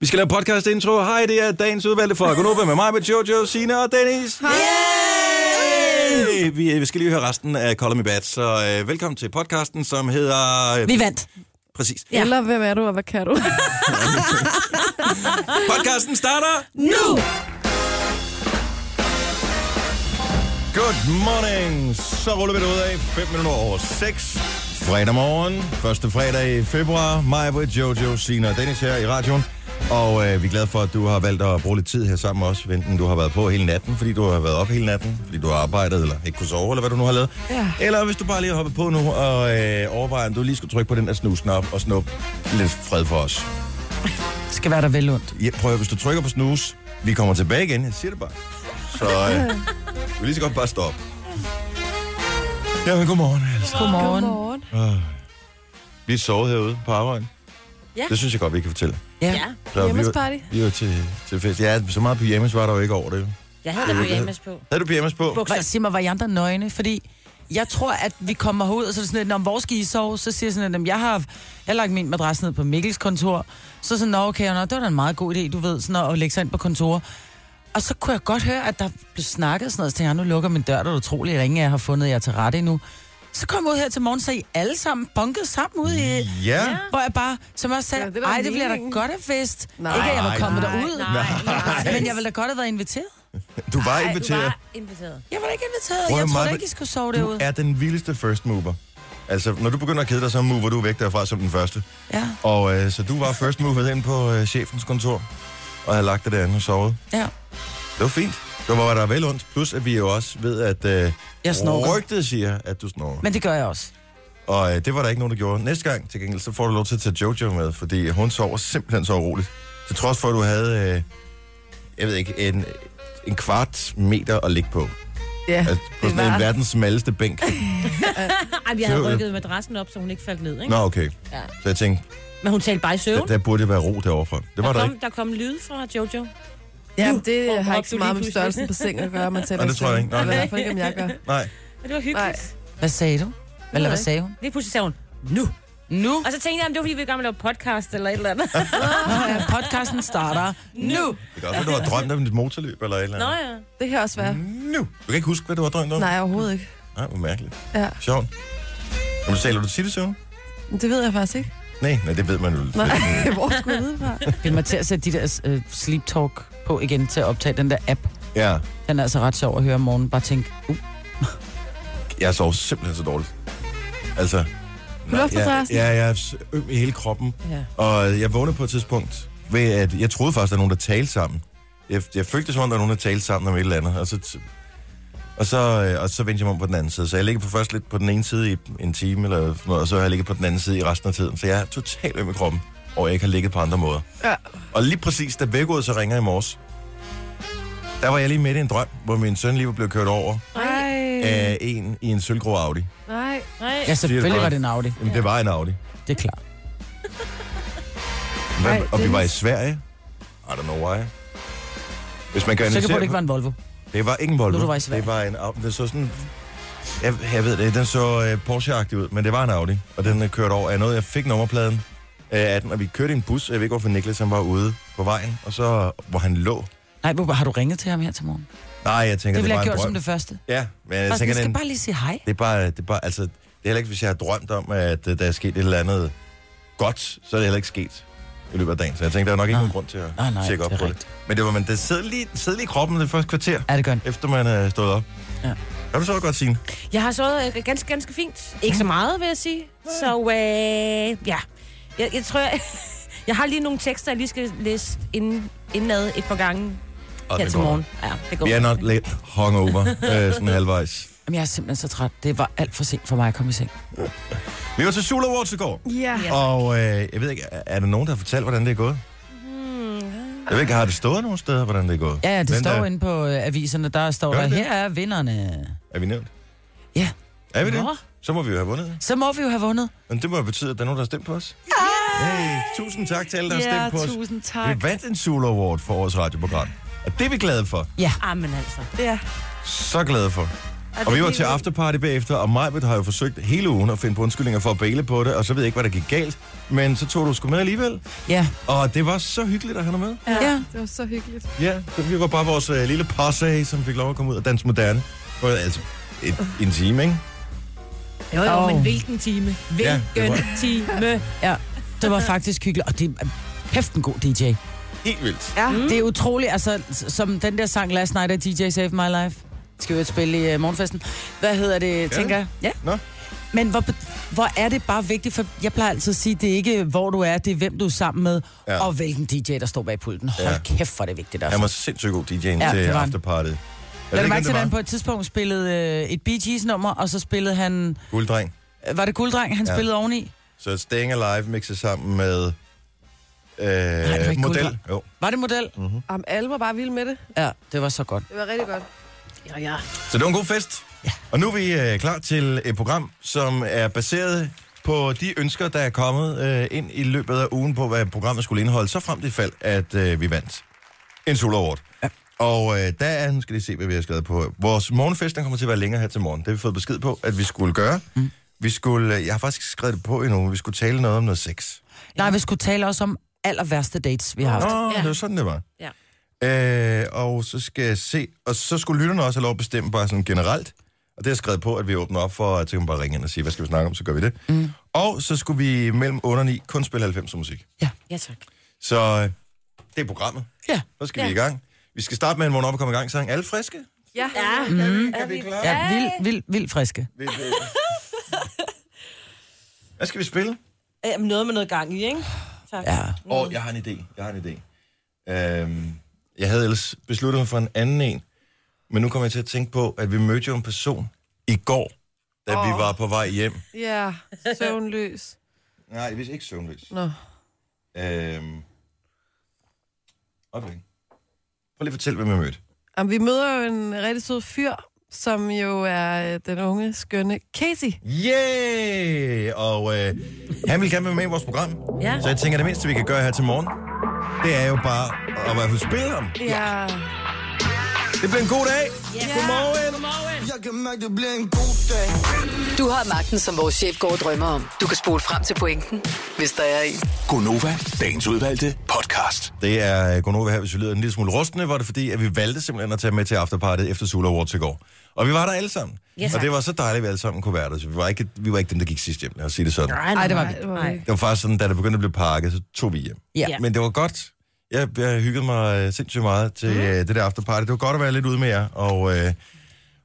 Vi skal lave podcast intro. Hej, det er dagens udvalgte fra Gunova med mig, med Jojo, Sina og Dennis. Hej! Vi, vi skal lige høre resten af Call Me Bad, så øh, velkommen til podcasten, som hedder... Øh, Vi vandt. Præcis. Ja. Eller hvem er du, og hvad kan du? Podcasten starter Nu! Good morning. Så ruller vi det ud af 5 minutter over 6. Fredag morgen, første fredag i februar. Mig, Jojo, Sina og Dennis her i radioen. Og øh, vi er glade for, at du har valgt at bruge lidt tid her sammen med os, enten du har været på hele natten, fordi du har været op hele natten, fordi du har arbejdet, eller ikke kunne sove, eller hvad du nu har lavet. Ja. Eller hvis du bare lige har hoppet på nu og øh, overvejer, om du lige skulle trykke på den der snus-knap og snuppe lidt fred for os. Det skal være der vel ondt. Ja, prøv at, hvis du trykker på snus, vi kommer tilbage igen, jeg siger det bare. Så øh, du vil lige så godt bare stoppe. Jamen, godmorgen altså. Godmorgen. Godmorgen. Øh. Vi er sovet herude på arbejde. Ja. Det synes jeg godt, vi kan fortælle. Ja. Ja, Så vi var, Hjemmesparty. vi var til, til fest. Ja, så meget pyjamas var der jo ikke over det. jo. jeg havde da pyjamas på. Havde du pyjamas på? Hvad, sig mig, var I andre nøgne? Fordi jeg tror, at vi kommer herud, og så er det sådan lidt, når hvor skal I sove? Så siger jeg sådan, at jeg har, jeg har lagt min madras ned på Mikkels kontor. Så sådan, nå okay, nå, det var da en meget god idé, du ved, sådan at lægge sig ind på kontor. Og så kunne jeg godt høre, at der blev snakket sådan noget, så tænkte jeg, nu lukker min dør, det er utroligt, at ingen af jer har fundet jer til rette endnu. Så kom jeg ud her til morgen, så I alle sammen bunket sammen ud i... Ja. Hvor jeg bare, som jeg sagde, Ja, det da ej, det bliver da godt af fest. Nej. Ikke at jeg var kommet Nej, derud. nej, nej. Men jeg ville da godt have været inviteret. Du var Ej, inviteret. Du var inviteret. Jeg var da ikke inviteret. Prøv Jeg troede Maja, ikke, I skulle sove Du derude. er den vildeste first mover. Altså, når du begynder at kede dig, så mover du væk derfra som den første. Ja, Og øh, så du var first mover ind på øh, chefens kontor, og havde lagt det derinde og sovet. ja. Det var fint. Det var der vel ondt. Plus, at vi jo også ved, at øh, Jeg snorker. rygtet siger, at du snorker. Men det gør jeg også. Og øh, det var der ikke nogen, der gjorde. Næste gang, til gengæld, så får du lov til at tage Jojo med, fordi hun sover simpelthen så roligt. Til trods for, at du havde, øh, jeg ved ikke, en, en kvart meter at ligge på. Ja, Altså, på det sådan en var... verdens smalleste bænk. Ej, vi Så- havde rykket madrassen op, så hun ikke faldt ned, ikke? Nå, okay. Ja. Så jeg tænkte, Men hun talte bare i der, søvn. der burde være ro derovre. Det var der, der kom, ikke. der kom lyd fra Jojo. Ja, det råber har ikke så du meget med størrelsen på sengen at gøre, man taler Nej, det i tror jeg ikke. Nej. Eller i hvert fald ikke, om jeg gør. Nej. Men det var hyggeligt. Nej. Hvad sagde du? Eller hvad sagde hun? Lige pludselig sagde hun, nu. Nu. Og så tænkte jeg, om det var fordi, vi i gang med at lave podcast eller et eller andet. Nå, ja, podcasten starter nu. Det kan også være, du har drømt om et motorløb eller et eller Nå andet. ja. Det kan også være. Nu. Du kan ikke huske, hvad du har drømt om? Nej, overhovedet ikke. Nej, hvor mærkeligt. Ja. Sjovt. Jamen, taler du til det søvn? Det ved jeg faktisk ikke. Nej, nej, det ved man jo. Nej, hvor skulle jeg vide fra? Vi må til at sætte de der uh, sleep talk på igen til at optage den der app. Ja, Den er altså ret sjov at høre om morgenen. Bare tænk, uh, jeg sov simpelthen så dårligt. Altså... nej? Ja, ja, jeg er øm i hele kroppen. ja. Og jeg vågnede på et tidspunkt ved, at jeg troede faktisk, at der var nogen, der talte sammen. Jeg, jeg følte det som om, der var nogen, der talte sammen om et eller andet. Og så, t- og så, øh, og så vendte jeg mig om på den anden side. Så jeg ligger på først lidt på den ene side i en time, eller sådan noget, og så har jeg ligget på den anden side i resten af tiden. Så jeg er totalt øm i kroppen, og jeg ikke har ligget på andre måder. Ja. Og lige præcis, da vækkeudet så ringer i morges, der var jeg lige midt i en drøm, hvor min søn lige var blevet kørt over Nej. af en i en sølvgrå Audi. Nej. Nej. ja, selvfølgelig var det en Audi. Jamen, det var en Audi. Det er klart. Hvad, og vi var i Sverige. I don't know why. Hvis man kan Sikker på, analysere- at det ikke var en Volvo. Det var ikke en Volvo. Var. Det var en Audi. Det så sådan... Jeg, jeg ved det, den så uh, Porsche-agtig ud, men det var en Audi. Og den uh, kørte over af noget. Jeg fik nummerpladen uh, af den, og vi kørte i en bus. Jeg ved ikke, hvorfor Niklas han var ude på vejen, og så, hvor han lå. Nej, hvor har du ringet til ham her til morgen? Nej, jeg tænker, Det det, ville var jeg gjort som det første. Ja, men jeg Altså, tænker, jeg skal den, bare lige sige hej. det er bare, det er bare, altså, det er heller ikke, hvis jeg har drømt om, at uh, der er sket et eller andet godt, så er det heller ikke sket i løbet af dagen. Så jeg tænkte, der er nok ikke Nej. nogen grund til at Nej, nej, tjekke op det på det. rigtigt. Men det var, men det sidder lige, sidder lige i kroppen det første kvarter, Er det godt? efter man er stået op. Ja. Har du så godt, Signe? Jeg har sovet øh, ganske, ganske fint. Ikke så meget, vil jeg sige. Så øh, ja, jeg, jeg tror, jeg, jeg har lige nogle tekster, jeg lige skal læse inden, indenad et par gange Og her det til går morgen. Ja, det går. Vi er nok lidt hungover, øh, sådan halvvejs. Jamen, jeg er simpelthen så træt. Det var alt for sent for mig at komme i seng. Vi var til Sula Awards i går, Ja. Og øh, jeg ved ikke, er er der nogen, der har fortalt, hvordan det er gået? Hmm, Jeg ved ikke, har det stået nogen steder, hvordan det er gået? Ja, ja, det Hvem står der- inde på øh, aviserne. Der står Gør der, det? her er vinderne. Er vi nævnt? Ja, Er vi det? Nå. Så må vi jo have vundet. så må vi jo have vundet. Men det må jo betyde, at der er nogen, der har stemt på os. Hey, tusind tak til alle, der har stemt på os. tusind Vi vandt en Sula Award for årets radioprogram. Og det er vi glade for. Ja, Amen altså. Ja. Så glade for. Og vi var til afterparty bagefter, og Majbet har jo forsøgt hele ugen at finde på undskyldninger for at bæle på det, og så ved jeg ikke, hvad der gik galt. Men så tog du sgu med alligevel, Ja. og det var så hyggeligt at have dig med. Ja. Det var så hyggeligt. Ja, så vi var bare vores øh, lille posse, som fik lov at komme ud og danse moderne. For altså et, en time, ikke? Jo, jo, Åh. men hvilken time? Hvilken Ja, det var- time? ja. Det var faktisk hyggeligt, og det er kæft en god DJ. Helt vildt. Ja. Mm. Det er utroligt, altså, som den der sang Last Night af DJ Save My Life. Skal vi jo spille i uh, morgenfesten. Hvad hedder det, tænker jeg? Ja. Nå. Men hvor, hvor er det bare vigtigt, for jeg plejer altid at sige, det er ikke, hvor du er, det er, hvem du er sammen med, Ja. ja. og hvilken DJ, der står bag pulten. Hold Ja. ja. kæft, hvor er det vigtigt. Altså. Han var sindssygt god DJ'en Ja, ja, til det var. Jeg Lad ikke, mærke til, at det han på var. et tidspunkt spillede øh, et Bee Gees nummer, og så spillede han... Gulddreng. øh, Var det Gulddreng, han Ja. ja. spillede oveni? Så Staying Alive mixet sammen med øh, var ikke model. Gulddreng. Jo. Var det model? Mm. Jamen, alle var bare vilde med det. Ja, det var så godt. Det var rigtig godt. Ja, ja. Så det var en god fest. Ja. Og nu er vi øh, klar til et program, som er baseret på de ønsker, der er kommet øh, ind i løbet af ugen på, hvad programmet skulle indeholde, så frem til fald, at øh, vi vandt en Award. Ja. Og øh, der er, nu skal lige se, hvad vi har skrevet på. Vores morgenfest, den kommer til at være længere her til morgen. Det har vi fået besked på, at vi skulle gøre. Mm. Vi skulle, øh, jeg har faktisk skrevet det på endnu, vi skulle tale noget om noget sex. Nej, vi skulle tale også om aller værste dates, vi har haft. Nå, Ja. det var sådan, det var. Ja. Øh, og så skal jeg se, og så skulle lytterne også have lov at bestemme bare sådan generelt. Og det har jeg skrevet på, at vi åbner op for, at så kan man bare ringe ind og sige, hvad skal vi snakke om, så gør vi det. Mm. Og så skulle vi mellem 8 og 9 kun spille 90 musik. Ja, tak. Så øh, det er programmet. Ja. Så skal Ja. vi i gang. Vi skal starte med en vågn op og komme i gang sang. Alle friske? Ja. Ja. Mm. Er vi klar? Ja, vildt, vildt, vildt friske. Vi- vi- Hvad skal vi spille? Jamen, noget med noget gang i, ikke? Tak. Ja. Åh, oh, jeg har en idé. Jeg har en idé. Øhm, jeg havde ellers besluttet mig for en anden en, men nu kommer jeg til at tænke på, at vi mødte jo en person i går, da oh. vi var på vej hjem. Ja, søvnløs. Nej, hvis ikke søvnløs. Nå. Øhm, okay. Prøv lige at fortælle, hvem vi mødte. Jamen, vi møder jo en rigtig sød fyr, som jo er øh, den unge, skønne Casey. Yeah! Og øh, han vil gerne være med i vores program. Ja. Så jeg tænker, det mindste, vi kan gøre her til morgen, det er jo bare at i hvert fald spille ham. Ja. Det bliver en god dag. Ja. Godmorgen. Godmorgen. Jeg kan mærke, det bliver en god dag. Du har magten, som vores chef går og drømmer om. Du kan spole frem til pointen, hvis der er en. Gonova, dagens udvalgte podcast. Det er øh, Gunova her, hvis vi lyder en lille smule rustne, var det fordi, at vi valgte simpelthen at tage med til afterparty efter Sula Awards i går. Og vi var der alle sammen. Ja, og det var så dejligt, at vi alle sammen kunne være der. Så vi var ikke, vi var ikke dem, der gik sidst hjem, lad os sige det sådan. Nej, Ej, det var vi. det var Nej. vi. Det var faktisk sådan, da det begyndte at blive pakket, så tog vi hjem. Ja. Men det var godt. Jeg, jeg hyggede mig øh, sindssygt meget til mm. det der afterparty. Det var godt at være lidt ude med jer, og, øh,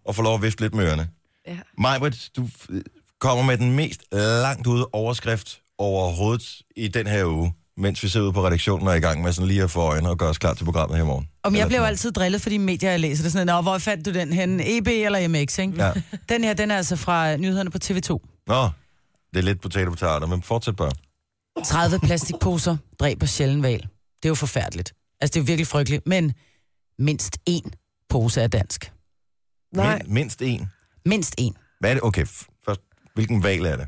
og få lov at vifte lidt med ørerne. Ja. Majbrit, du øh, kommer med den mest langt ude overskrift overhovedet i den her uge, mens vi sidder ude på redaktionen og er i gang med sådan lige at få øjnene og gøre os klar til programmet her i morgen. Om jeg bliver jo altid drillet for de medier, jeg læser. Det er sådan, Nå, hvor fandt du den hen? EB eller MX, ikke? Ja. Den her, den er altså fra nyhederne på TV2. noget. Nå, det er lidt potato potato, men fortsæt bare. 30 plastikposer dræber sjældent val. Det er jo forfærdeligt. Altså, det er jo virkelig frygteligt. Men mindst én pose er dansk. Nej, Min, mindst en. Mindst én. Hvad er det? Okay, først, hvilken valg er det?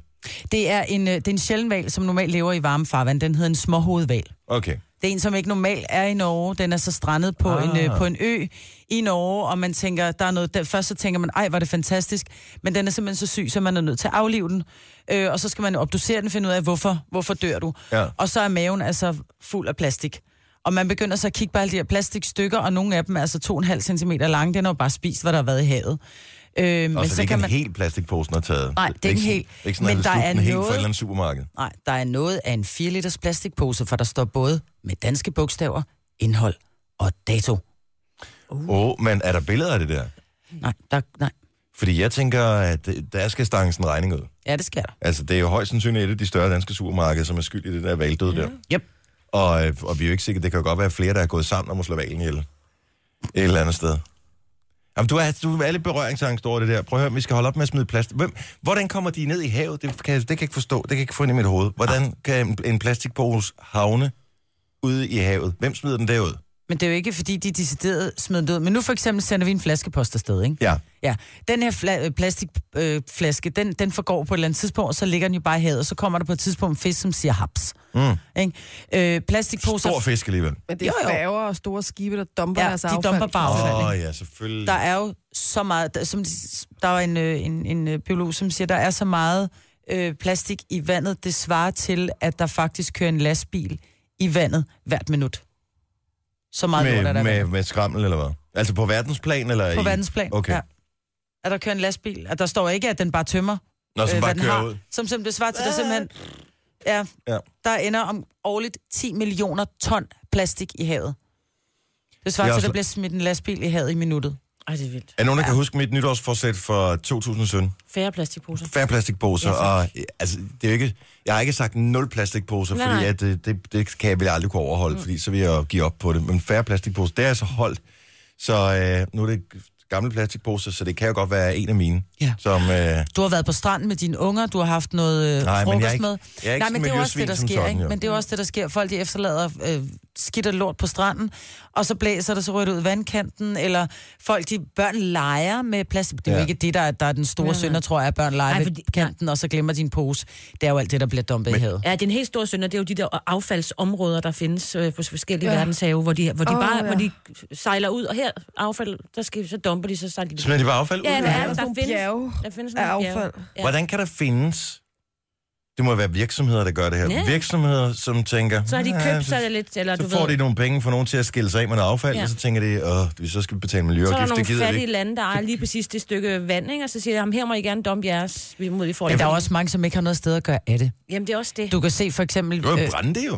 Det er en, øh, det er en sjælden val, som normalt lever i varme farvand. Den hedder en småhovedval. Okay. Det er en, som ikke normalt er i Norge. Den er så strandet på, Ah. en, øh, på en ø i Norge, og man tænker, der er noget... Der, først så tænker man, ej, var det fantastisk. Men den er simpelthen så syg, så man er nødt til at aflive den. Øh, og så skal man obducere den, finde ud af, hvorfor, hvorfor dør du. Ja. Og så er maven altså fuld af plastik. Og man begynder så at kigge på alle de her plastikstykker, og nogle af dem er altså 2,5 cm lange. Den har jo bare spist, hvad der har været i havet. Øh, Og så, det er ikke en hel plastikpose, har taget. Nej, det er ikke en sådan- hel. Det er ikke sådan, Men der er den helt fra noget- supermarked. Nej, der er noget af en 4 liters plastikpose, for der står både med danske bogstaver, indhold og dato. Åh, oh, men er der billeder af det der? Nej, der, nej. Fordi jeg tænker, at øh, der skal stanges en regning ud. Ja, det skal der. Altså, det er jo højst sandsynligt et af de større danske supermarkeder, som er skyld i det der valdød der. Yep. Og, øh, og vi er jo ikke sikre, det kan jo godt være flere, der er gået sammen om at slå valen ihjel. Et eller andet sted. Jamen, du er, du er lidt berøringsangst over det der. Prøv at høre, vi skal holde op med at smide plast. Hvem, hvordan kommer de ned i havet? Det kan, det kan jeg ikke forstå. Det kan jeg ikke få ind i mit hoved. Hvordan kan en, en plastikpose havne ude i havet? Hvem smider den derud? Men det er jo ikke, fordi de decideret smed den ud. Men nu for eksempel sender vi en flaskepost afsted, ikke? Ja. Ja, den her fla- øh, plastikflaske, øh, flaske, den, den forgår på et eller andet tidspunkt, og så ligger den jo bare i havet, og så kommer der på et tidspunkt en fisk, som siger haps. Mm. Ikke? Øh, plastikposer, Stor fisk alligevel. Men det er Jo, jo. færger og store skibe, der dumper Ja, deres de affald. dumper bare affald. Åh oh, ja, selvfølgelig. der er jo så meget, der, som, de- der var en, øh, en, en øh, biolog, som siger, der er så meget øh, plastik i vandet, det svarer til, at der faktisk kører en lastbil i vandet hvert minut. Så meget lort er der med, med, med skrammel, eller hvad? Altså på verdensplan, eller på i... verdensplan. Okay. Ja. At der kører en lastbil. At der står ikke, at den bare tømmer, Nå, som øh, bare kører har. ud. Som simpelthen det svarer til, der simpelthen... Ja, Ja. der ender om årligt 10 millioner ton plastik i havet. Det svarer Det er til, at der bliver smidt en lastbil i havet i minuttet. Ej, det er vildt. Er nogen, der kan huske mit nytårsforsæt for 2017? Færre plastikposer. Færre plastikposer, Ja, og øh, altså, det er ikke, jeg har ikke sagt nul plastikposer, Nej, fordi nej. at, det, det, det kan jeg vel aldrig kunne overholde, mm. fordi så vil jeg give op på det. Men færre plastikposer, det er altså holdt. Så øh, nu er det gamle plastikposer, så det kan jo godt være en af mine. Ja. Som, øh, Du har været på stranden med dine unger, du har haft noget øh, Nej, men frokost jeg er ikke- med. jeg er ikke Nej, men det er også det, der sker, sådan, ikke? jo. Men det er også det, der sker. Folk, de efterlader øh, skidt og lort på stranden, og så blæser det, så det ud i vandkanten, eller folk, de børn leger med plastik. Det er jo Ja. ikke det, der, er- der er den store synder, tror jeg, at børn leger Ej, kanten, og så glemmer din pose. Det er jo alt det, der bliver dumpet i havet. Ja, det er en helt stor synd, og det er jo de der affaldsområder, der findes øh, på forskellige Ja. ja. verdenshave, hvor de, hvor de oh, bare ja. hvor de sejler ud, og her affald, der skal, så dumper de, så sejler de. smider de bare affald ud? Ja, der det? er, der der, findes, der findes af affald. Ja. Hvordan kan der findes... Det må være virksomheder, der gør det her. Ja. Virksomheder, som tænker... Så har de "Ja, købt så- sig det lidt, eller Så du får ved, de nogle penge for nogen til at skille sig af med noget affald, ja. Ja. og så tænker de, åh, vi så skal vi betale så er der miljøafgift, nogle det gider fattige lande, der ejer lige præcis det stykke vand, ikke? og så siger de, "Jamen, her må I gerne dumpe jeres, vi må vi får Men det. der er også mange, som ikke har noget sted at gøre af det. Jamen, det er også det. Du kan se for eksempel... Du kan øh, jo brænde det jo.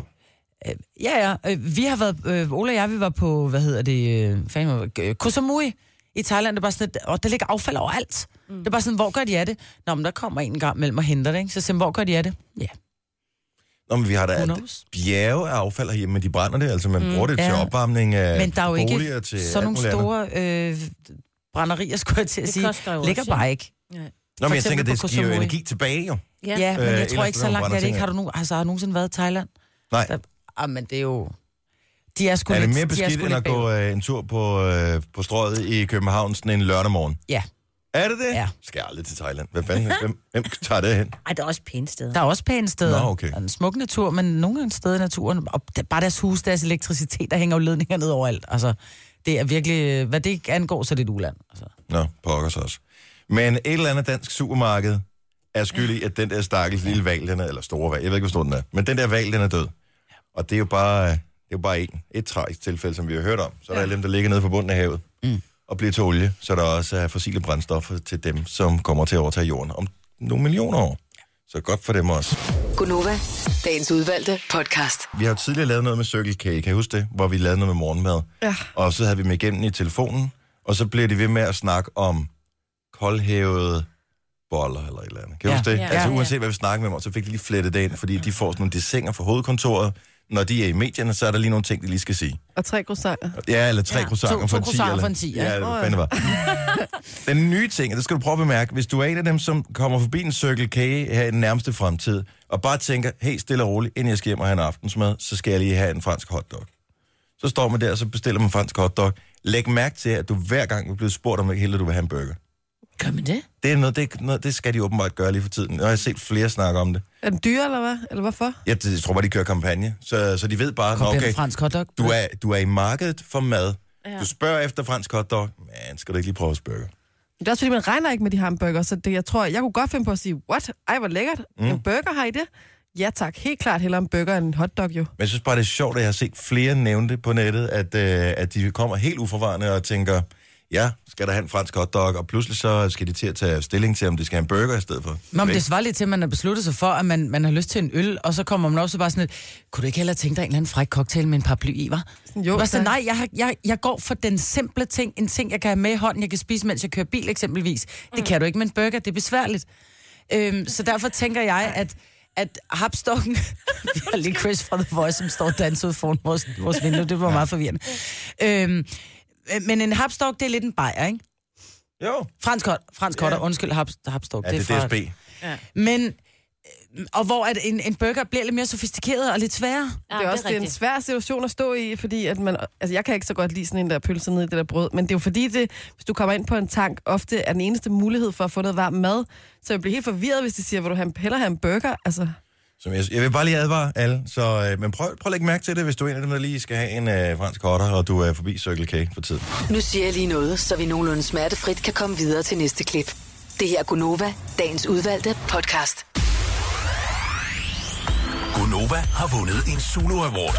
Ja, ja. Øh, vi har været, øh, Ola og jeg, vi var på, hvad hedder det, øh, fanden, Øh, i Thailand. Det er bare sådan, et, og der ligger affald overalt. Mm. Det er bare sådan, hvor gør de af det? Nå, men der kommer en gang mellem og henter det, ikke? Så siger, hvor gør de af det? Ja, Nå, men vi har da who knows? bjerge af affald herhjemme, men de brænder det, altså man bruger det til Ja. opvarmning af Men der er jo ikke til sådan nogle store øh, brænderier, skulle jeg til at Det sige. Ligger også, bare ikke. Nå, men jeg tænker, det giver jo energi tilbage, jo. Ja. Ja, men Øh, jeg ellers tror ikke så langt er det ikke. Har du, nu, altså, har du nogensinde været i Thailand? Nej. Der, ah, men det er jo... De er sgu Er det lidt, mere de beskidt, sgu end at gå øh, en tur på, øh, på strøget i København sådan en lørdag morgen? Ja, Er det det? Ja. Skal jeg aldrig til Thailand? Hvem, fanden, hvem, hvem tager det hen? Ej, der er også pæne steder. der er også pæne steder. Nå, okay. Der er en smuk natur, men nogle gange steder i naturen, og der, bare deres hus, deres elektricitet, der hænger jo ledninger ned overalt. Altså, det er virkelig, hvad det angår, så er det et uland. Altså. Nå, pokker så også. Men et eller andet dansk supermarked er skyld i, at den der stakkels lille valg, den er, eller store valg, jeg ved ikke, hvor stor den er, men den der valg, den er død. Og det er jo bare, det er jo bare en, et tragisk tilfælde, som vi har hørt om. Så er der alle dem, der ligger nede på bunden af havet mm. og bliver til olie, så der også er fossile brændstoffer til dem, som kommer til at overtage jorden om nogle millioner år. Så godt for dem også. Gunova, dagens udvalgte podcast. Vi har tidligere lavet noget med Circle K, kan I huske det? Hvor vi lavede noget med morgenmad. Ja. Og så havde vi med igennem i telefonen, og så blev de ved med at snakke om koldhævede boller eller et eller andet. Kan I Ja. huske det? Ja. Altså Ja. uanset hvad vi snakker med dem så fik de lige flettet det ind, fordi de får sådan nogle desinger fra hovedkontoret. Når de er i medierne, så er der lige nogle ting, de lige skal sige. Og tre croissanter. Ja, eller tre ja. Croissanter To- to for en 10. croissanter eller... for en 10, ja. Ja, det var ja. var. Den nye ting, og det skal du prøve at bemærke, hvis du er en af dem, som kommer forbi en Circle K her i den nærmeste fremtid, og bare tænker, hey, stille og roligt, inden jeg skal hjem og have en aftensmad, så skal jeg lige have en fransk hotdog. Så står man der, og så bestiller man en fransk hotdog. Læg mærke til, at du hver gang bliver spurgt, om ikke hellere du vil have en burger. Gør man det? Det er noget, det, noget, det skal de åbenbart gøre lige for tiden. Jeg har set flere snakke om det. Er den dyre, eller hvad? Eller hvorfor? Jeg, jeg tror bare, de kører kampagne, så, så de ved bare, Kom "Nå, okay. fransk hotdog. du er, du er i markedet for mad. Ja. Du spørger efter fransk hotdog. Man, skal du ikke lige prøve at burger? Det er også fordi, man regner ikke med de hamburger, så det, jeg tror, jeg kunne godt finde på at sige, what? Ej, hvor lækkert. Mm. En burger har I det? Ja tak, helt klart hellere en burger end en hotdog jo. Men jeg synes bare, det er sjovt, at jeg har set flere nævne det på nettet, at, øh, at de kommer helt uforvarende og tænker, ja, skal der have en fransk hotdog, og pludselig så skal de til at tage stilling til, om de skal have en burger i stedet for. Nå, men det svarer lidt til, at man har besluttet sig for, at man, man har lyst til en øl, og så kommer man også bare sådan et, kunne du ikke hellere tænke dig en eller anden fræk cocktail med en paraply i, var? Jo, var sådan, nej, jeg, har- jeg, jeg går for den simple ting, en ting, jeg kan have med i hånden, jeg kan spise, mens jeg kører bil eksempelvis. Det kan du ikke med en burger, det er besværligt. Øhm, så derfor tænker jeg, at at hapstokken... vi har lige Chris fra The Voice, som står og danser ud foran vores, vores vindue. Det var meget forvirrende. Øhm, øh, men en hapstok, det er lidt en bajer, ikke? Jo. Fransk hot, fransk Ja. hotter, undskyld, haps, hapstok. Ja, det er fra- DSB. men, øh, og hvor at en, en burger bliver lidt mere sofistikeret og lidt sværere. Ja, det er også det er en svær situation at stå i, fordi at man, altså jeg kan ikke så godt lide sådan en der pølse ned i det der brød, men det er jo fordi, det, hvis du kommer ind på en tank, ofte er den eneste mulighed for at få noget varm mad, så jeg bliver helt forvirret, hvis de siger, vil du hellere have en burger? Altså, Som jeg, jeg vil bare lige advare alle, så, øh, men prøv, prøv at lægge mærke til det, hvis du er en af dem, der lige skal have en øh, fransk hotter, og du er forbi Circle K for tid. Nu siger jeg lige noget, så vi nogenlunde smertefrit kan komme videre til næste klip. Det her er Gunova, dagens udvalgte podcast. Gunova har vundet en Zulu Award.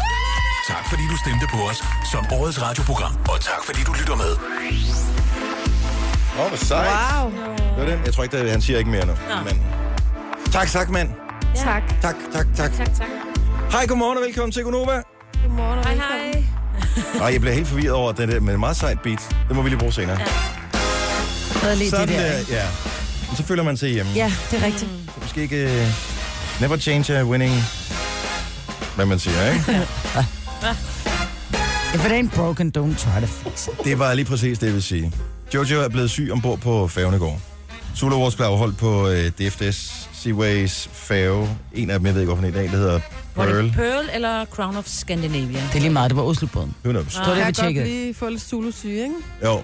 Tak fordi du stemte på os som årets radioprogram, og tak fordi du lytter med. Åh, oh, hvor sejt. wow, Det var den. Jeg tror ikke, det, han siger ikke mere nu. Men... Tak, tak, mand. Tak. Tak, tak, tak. Tak, tak. Hej, godmorgen og velkommen til Gunova. Godmorgen og Hej, velkommen. hej. Nej, jeg bliver helt forvirret over det der med et meget sejt beat. Det må vi lige bruge senere. Ja. Lige Sådan det der. der, ja. Og så føler man sig hjemme. Ja, det er rigtigt. Så måske ikke... Uh, never change a winning... Hvad man siger, ikke? If it ain't broken, don't try to fix it. Det var lige præcis det, jeg vil sige. Jojo er blevet syg ombord på færgen i går. Sula Awards blev afholdt på uh, DFDS Seaways færge. En af dem, jeg ved ikke, hvorfor i dag, det hedder Var Pearl. det Pearl eller Crown of Scandinavia? Det er lige meget, det var Oslobåden. Who knows? Det var det, Jeg vi kan godt tjekkede. lige få lidt Zulu-syge, ikke? Jo.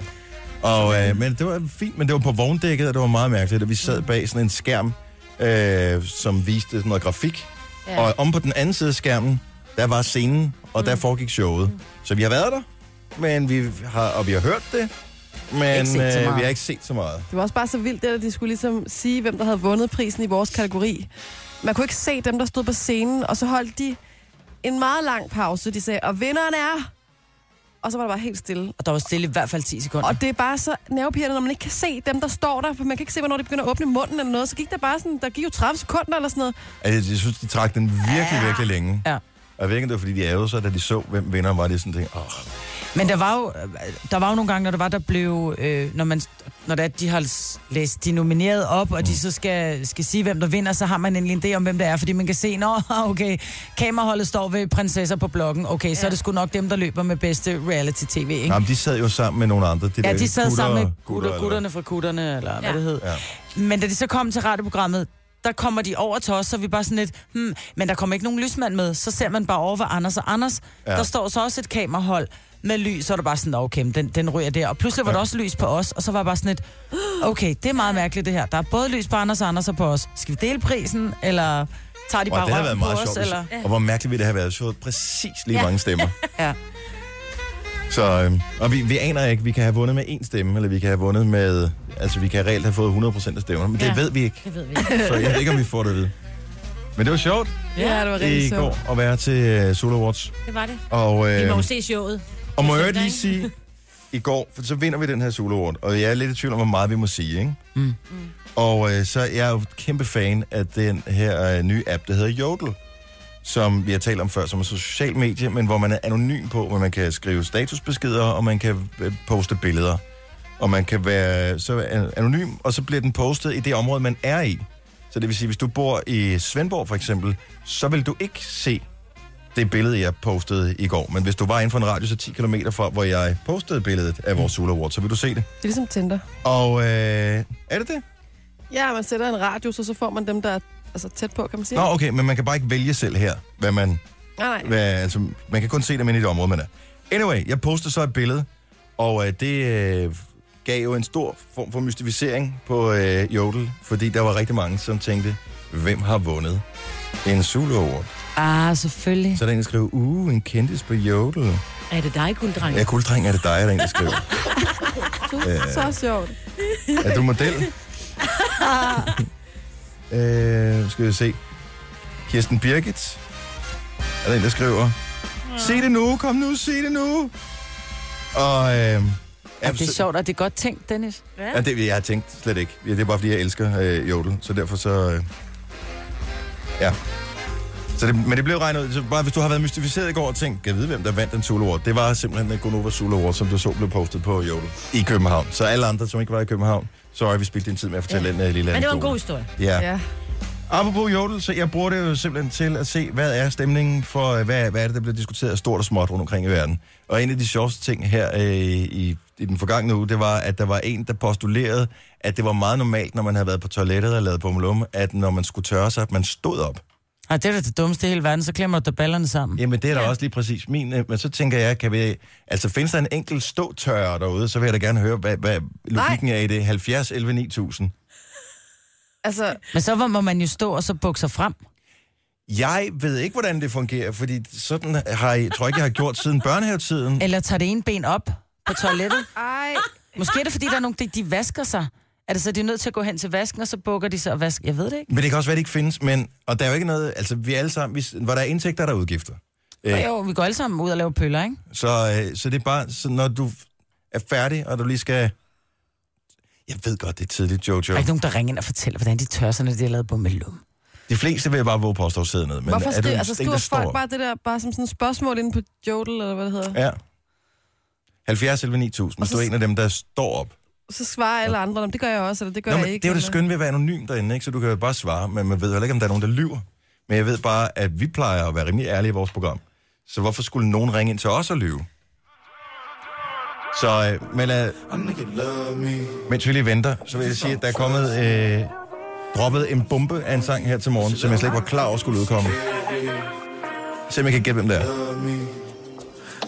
Og, øh, men det var fint, men det var på vogndækket, og det var meget mærkeligt, at vi sad bag sådan en skærm, øh, som viste sådan noget grafik. Ja. Ja. Og om på den anden side af skærmen, der var scenen, og der foregik showet. Så vi har været der, men vi har, og vi har hørt det, men øh, vi har ikke set så meget. Det var også bare så vildt, det, at de skulle ligesom sige, hvem der havde vundet prisen i vores kategori. Man kunne ikke se dem, der stod på scenen, og så holdt de en meget lang pause. De sagde, og vinderen er... Og så var der bare helt stille. Og der var stille i hvert fald 10 sekunder. Og det er bare så nervepirrende, når man ikke kan se dem, der står der, for man kan ikke se, hvornår de begynder at åbne munden eller noget. Så gik der bare sådan, der gik jo 30 sekunder eller sådan noget. Altså, jeg synes, de trak den virkelig, virkelig længe. Ja. Og jeg ved ikke, det var, fordi de ærede sig, da de så, hvem vinderen var. Det sådan, tænkte, åh, Men der var jo, der var jo nogle gange, når det var, der blev, øh, når, man, når det er, de har læst de nomineret op, og de så skal, skal sige, hvem der vinder, så har man endelig en idé om, hvem det er, fordi man kan se, nå, okay, kameraholdet står ved prinsesser på bloggen, okay, så er det sgu nok dem, der løber med bedste reality-tv, ikke? Jamen, de sad jo sammen med nogle andre. De Ja, der de sad gutter- sammen med gutter, gutter, eller gutterne fra kutterne, eller ja. hvad Ja. det hed. Ja. Men da de så kom til radioprogrammet, der kommer de over til os, så vi bare sådan lidt, hmm, men der kommer ikke nogen lysmand med. Så ser man bare over ved Anders og Anders. Ja. Ja. Der står så også et kamerahold med lys, så er der bare sådan, okay, den, den ryger der. Og pludselig var Ja. der også lys på os, og så var jeg bare sådan lidt, okay, det er meget mærkeligt det her. Der er både lys på Anders og Anders og på os. Skal vi dele prisen, eller tager de Og bare det har været røven på meget os? sjovt. Eller? Og hvor mærkeligt ville det have været, havde præcis lige Ja. mange stemmer. Ja. Så, øhm, og vi, vi aner ikke, vi kan have vundet med én stemme, eller vi kan have vundet med, altså vi kan reelt have fået 100% af stemmerne, men det Ja. ved vi ikke, Det ved vi ikke. så jeg ved ikke, om vi får det vide. Men det var sjovt Ja, det var i rigtig sjovt. går at være til uh, Solo Awards. Det var det. Og, Vi må øh, jo se showet. Og må jeg lige sige, i går, for så vinder vi den her Solo Award, og jeg er lidt i tvivl om, hvor meget vi må sige, ikke? Mm. Og øh, så er jeg jo kæmpe fan af den her øh, nye app, der hedder Jodel, som vi har talt om før, som er social medie, men hvor man er anonym på, hvor man kan skrive statusbeskeder, og man kan øh, poste billeder. Og man kan være så an- anonym, og så bliver den postet i det område, man er i. Så det vil sige, hvis du bor i Svendborg for eksempel, så vil du ikke se det billede, jeg postede i går. Men hvis du var inden for en radius af 10 km fra, hvor jeg postede billedet af vores Sula Award, så vil du se det. Det er ligesom Tinder. Og øh, er det det? Ja, man sætter en radius, og så får man dem, der er altså, tæt på, kan man sige. Nå, okay, men man kan bare ikke vælge selv her, hvad man... Nej, nej. Hvad, altså, man kan kun se dem inde i det område, man er. Anyway, jeg postede så et billede, og øh, det øh, gav jo en stor form for mystificering på øh, Jodel, fordi der var rigtig mange, som tænkte, hvem har vundet en Zulu Award? Ah, selvfølgelig. Så der er en, der skrev, uh, en kendis på Jodel. Er det dig, gulddreng? Ja, gulddreng, er det dig, der er en, der skriver. Så sjovt. Er du model? øh, skal vi se. Kirsten Birgit. Er der en, der skriver. Se det nu, kom nu, se det nu. Og øh, Ja, ja, det er så- sjovt, og det er godt tænkt, Dennis. Ja, det jeg har tænkt slet ikke. Ja, det er bare, fordi jeg elsker øh, Jodel, så derfor så... Øh, ja. Så det, men det blev regnet ud. Så bare hvis du har været mystificeret i går og tænkt, kan jeg vide, hvem der vandt den Zulu Award? Det var simpelthen den Gonova Zulu Award, som du så blev postet på Jodel i København. Så alle andre, som ikke var i København, sorry, vi spildte din tid med at fortælle ja. den uh, lille Men det var en god historie. Ja. Ja. Apropos jodel, så jeg bruger det jo simpelthen til at se, hvad er stemningen for, øh, hvad, hvad er det, der bliver diskuteret stort og småt rundt omkring i verden. Og en af de sjoveste ting her øh, i, i den forgangne uge, det var, at der var en, der postulerede, at det var meget normalt, når man havde været på toilettet og lavet bummelum, at når man skulle tørre sig, at man stod op. Ej, det er da det dummeste i hele verden, så klemmer du da ballerne sammen. Jamen, det er da ja. også lige præcis min. øh, Men så tænker jeg, kan vi... Altså, findes der en enkelt ståtørrer derude, så vil jeg da gerne høre, hvad, hvad logikken er i det. 70, 11, 9000. Altså, Men så må man jo stå og så bukke sig frem. Jeg ved ikke, hvordan det fungerer, fordi sådan har jeg, tror jeg ikke, jeg har gjort siden børnehavetiden. Eller tager det ene ben op på toilettet. ej. Måske er det, fordi der er nogle, de, de vasker sig. Er det så, de er nødt til at gå hen til vasken, og så bukker de sig og vasker? Jeg ved det ikke. Men det kan også være, det ikke findes. Men, og der er jo ikke noget... Altså, vi alle sammen... Vi, hvor der er indtægter, der er udgifter. Øh. Jo, vi går alle sammen ud og laver pøller, ikke? Så, øh, så det er bare... Så når du er færdig, og du lige skal... Jeg ved godt, det er tidligt, Jojo. Der er ikke nogen, der ringer ind og fortæller, hvordan de tør sig, når de har lavet bummelum. De fleste vil jeg bare våge på at stå siddende. Men Hvorfor er en altså, skriver folk bare det der, bare som sådan et spørgsmål inde på Jodel, eller hvad det hedder? Ja. 70 11 9000, hvis du er en af dem, der står op. Så svarer alle andre, "Nå, det gør jeg også, eller det gør Nå, jeg men ikke. det er jo det skønne ved at være anonym derinde, ikke? så du kan jo bare svare, men man ved heller ikke, om der er nogen, der lyver. Men jeg ved bare, at vi plejer at være rimelig ærlige i vores program. Så hvorfor skulle nogen ringe ind til os og lyve? Så, øh, men øh, mens vi lige venter, så vil jeg sige, at der er kommet øh, droppet en bombe af en sang her til morgen, som jeg slet ikke var klar over skulle udkomme. Se om jeg kan gætte, hvem det er.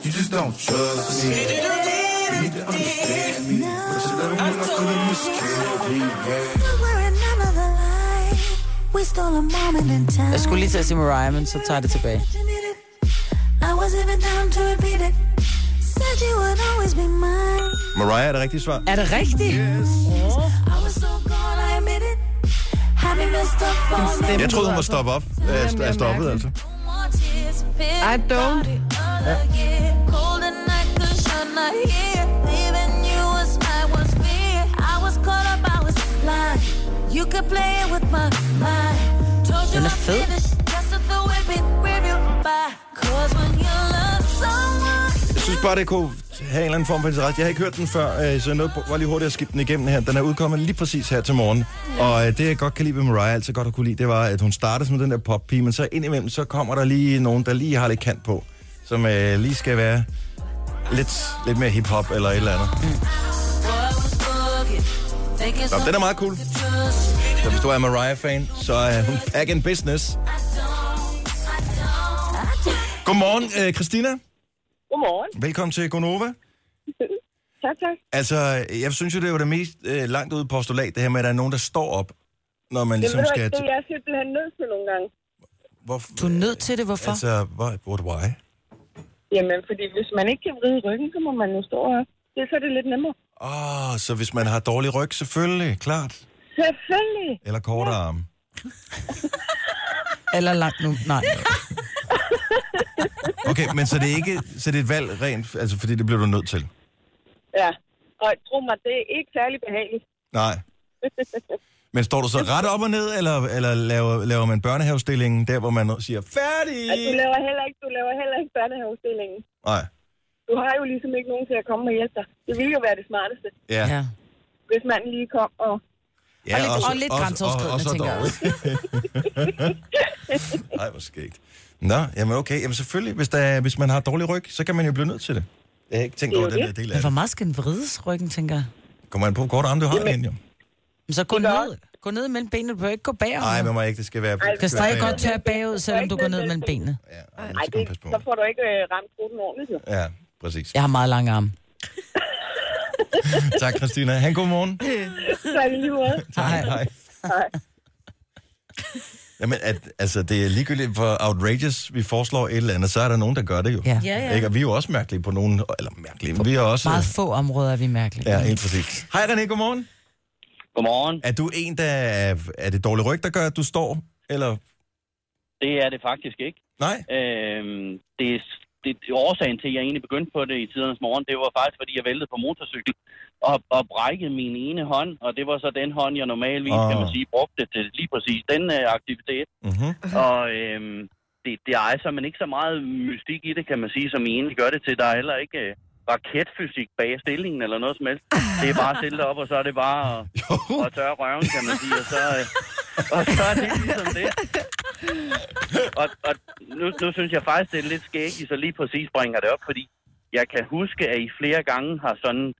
You just don't trust me. But it's never when I could have miscarried, yeah. We're another life. We stole a moment in time. Jeg skulle lige til at sige Mariah, men så tager jeg det tilbage. I was even down to repeat it. Said you would always be mine. Mariah er det rigtige svar. Er det rigtigt? I was so gone, I admit it. Had me messed up for a minute. Jeg troede, hun var stoppet op. Er, er stoppet, altså. I don't. Cold You could play it with my mind. Told you Den er I'm fed. finished. Just at the whipping review by. Cause when you love someone. Jeg synes bare, det kunne have en eller anden form for interesse. Jeg har ikke hørt den før, øh, så jeg nåede bare lige hurtigt at skifte den igennem her. Den er udkommet lige præcis her til morgen. Og øh, det, jeg godt kan lide ved Mariah, altid godt at kunne lide, det var, at hun startede som den der poppige, men så indimellem, så kommer der lige nogen, der lige har lidt kant på, som øh, lige skal være lidt, lidt mere hip-hop eller et eller andet. Nå, den er meget cool. Så hvis du er Mariah-fan, så er hun back in business. Godmorgen, øh, Christina. Godmorgen. Velkommen til Gonova. Tak, tak. Altså, jeg synes jo, det er jo det mest øh, langt ude postulat, det her med, at der er nogen, der står op, når man ligesom skal... det er jeg simpelthen nødt til nogle gange. Hvorfor? Du er nødt til det, hvorfor? Altså, hvor, what, why? Jamen, fordi hvis man ikke kan vride ryggen, så må man jo stå op. Det er så er det lidt nemmere. Åh, oh, så hvis man har dårlig ryg, selvfølgelig, klart. Selvfølgelig. Eller korte arme. Eller langt nu? Nej. Okay, men så det er ikke så det er et valg rent, altså fordi det bliver du nødt til? Ja. Og tro mig, det er ikke særlig behageligt. Nej. Men står du så ret op og ned, eller, eller laver, laver man børnehavestillingen der, hvor man siger, færdig? At du laver heller ikke, du laver heller ikke børnehavestillingen. Nej. Du har jo ligesom ikke nogen til at komme og hjælpe dig. Det ville jo være det smarteste, Ja. Ja. hvis man lige kom og... ja Og lidt- og lidt grænseoverskridende, tænker jeg jeg. Ej, hvor skægt. Nå, jamen okay. Jamen selvfølgelig, hvis, der, er- hvis man har dårlig ryg, så kan man jo blive nødt til det. Jeg har ikke tænkt Det er over jo den der del af Men det. hvor meget skal den vrides, ryggen, tænker jeg? Kommer man på, hvor kort arm du har igen, jo? Men så gå ned. Gå ned mellem benene. Du behøver ikke gå bagom. Nej, man må ikke. Det skal være... Du kan stadig godt tørre bagud, selvom du går ned mellem benene. Ja, ej, Ej, det skal man det, passe på. så får du ikke øh, ramt ruten ordentligt, jo. Ja, præcis. Jeg har meget lange arme. Tak, Christina. Han god morgen. Er det lige måde. Hej. Hej. Hej. Jamen, at, altså, det er ligegyldigt for outrageous, vi foreslår et eller andet, så er der nogen, der gør det jo. Ja. Ja, ja. Ikke? Og vi er jo også mærkelige på nogen, eller mærkelige, men vi er også... Meget få områder er vi mærkelige. Ja, helt præcis. Hej René, godmorgen. Godmorgen. Er du en, der er, er det dårlig ryg, der gør, at du står? Eller? Det er det faktisk ikke. Nej? Øhm, det, er, det, det årsagen til, at jeg egentlig begyndte på det i tidernes morgen, det var faktisk, fordi jeg væltede på motorcykel og, og brækkede min ene hånd, og det var så den hånd, jeg normalvis, Ah. kan man sige, brugte til lige præcis den uh, aktivitet. Mm-hmm. Og øhm, det, det er altså men ikke så meget mystik i det, kan man sige, som I egentlig gør det til. Der er heller ikke uh, raketfysik bag stillingen eller noget som helst. Det er bare at stille op, og så er det bare at, at tørre røven, kan man sige. Og så, uh, og så er det ligesom det. Og, og nu, nu synes jeg faktisk, det er lidt skægt, så lige præcis bringer det op, fordi jeg kan huske, at I flere gange har sådan,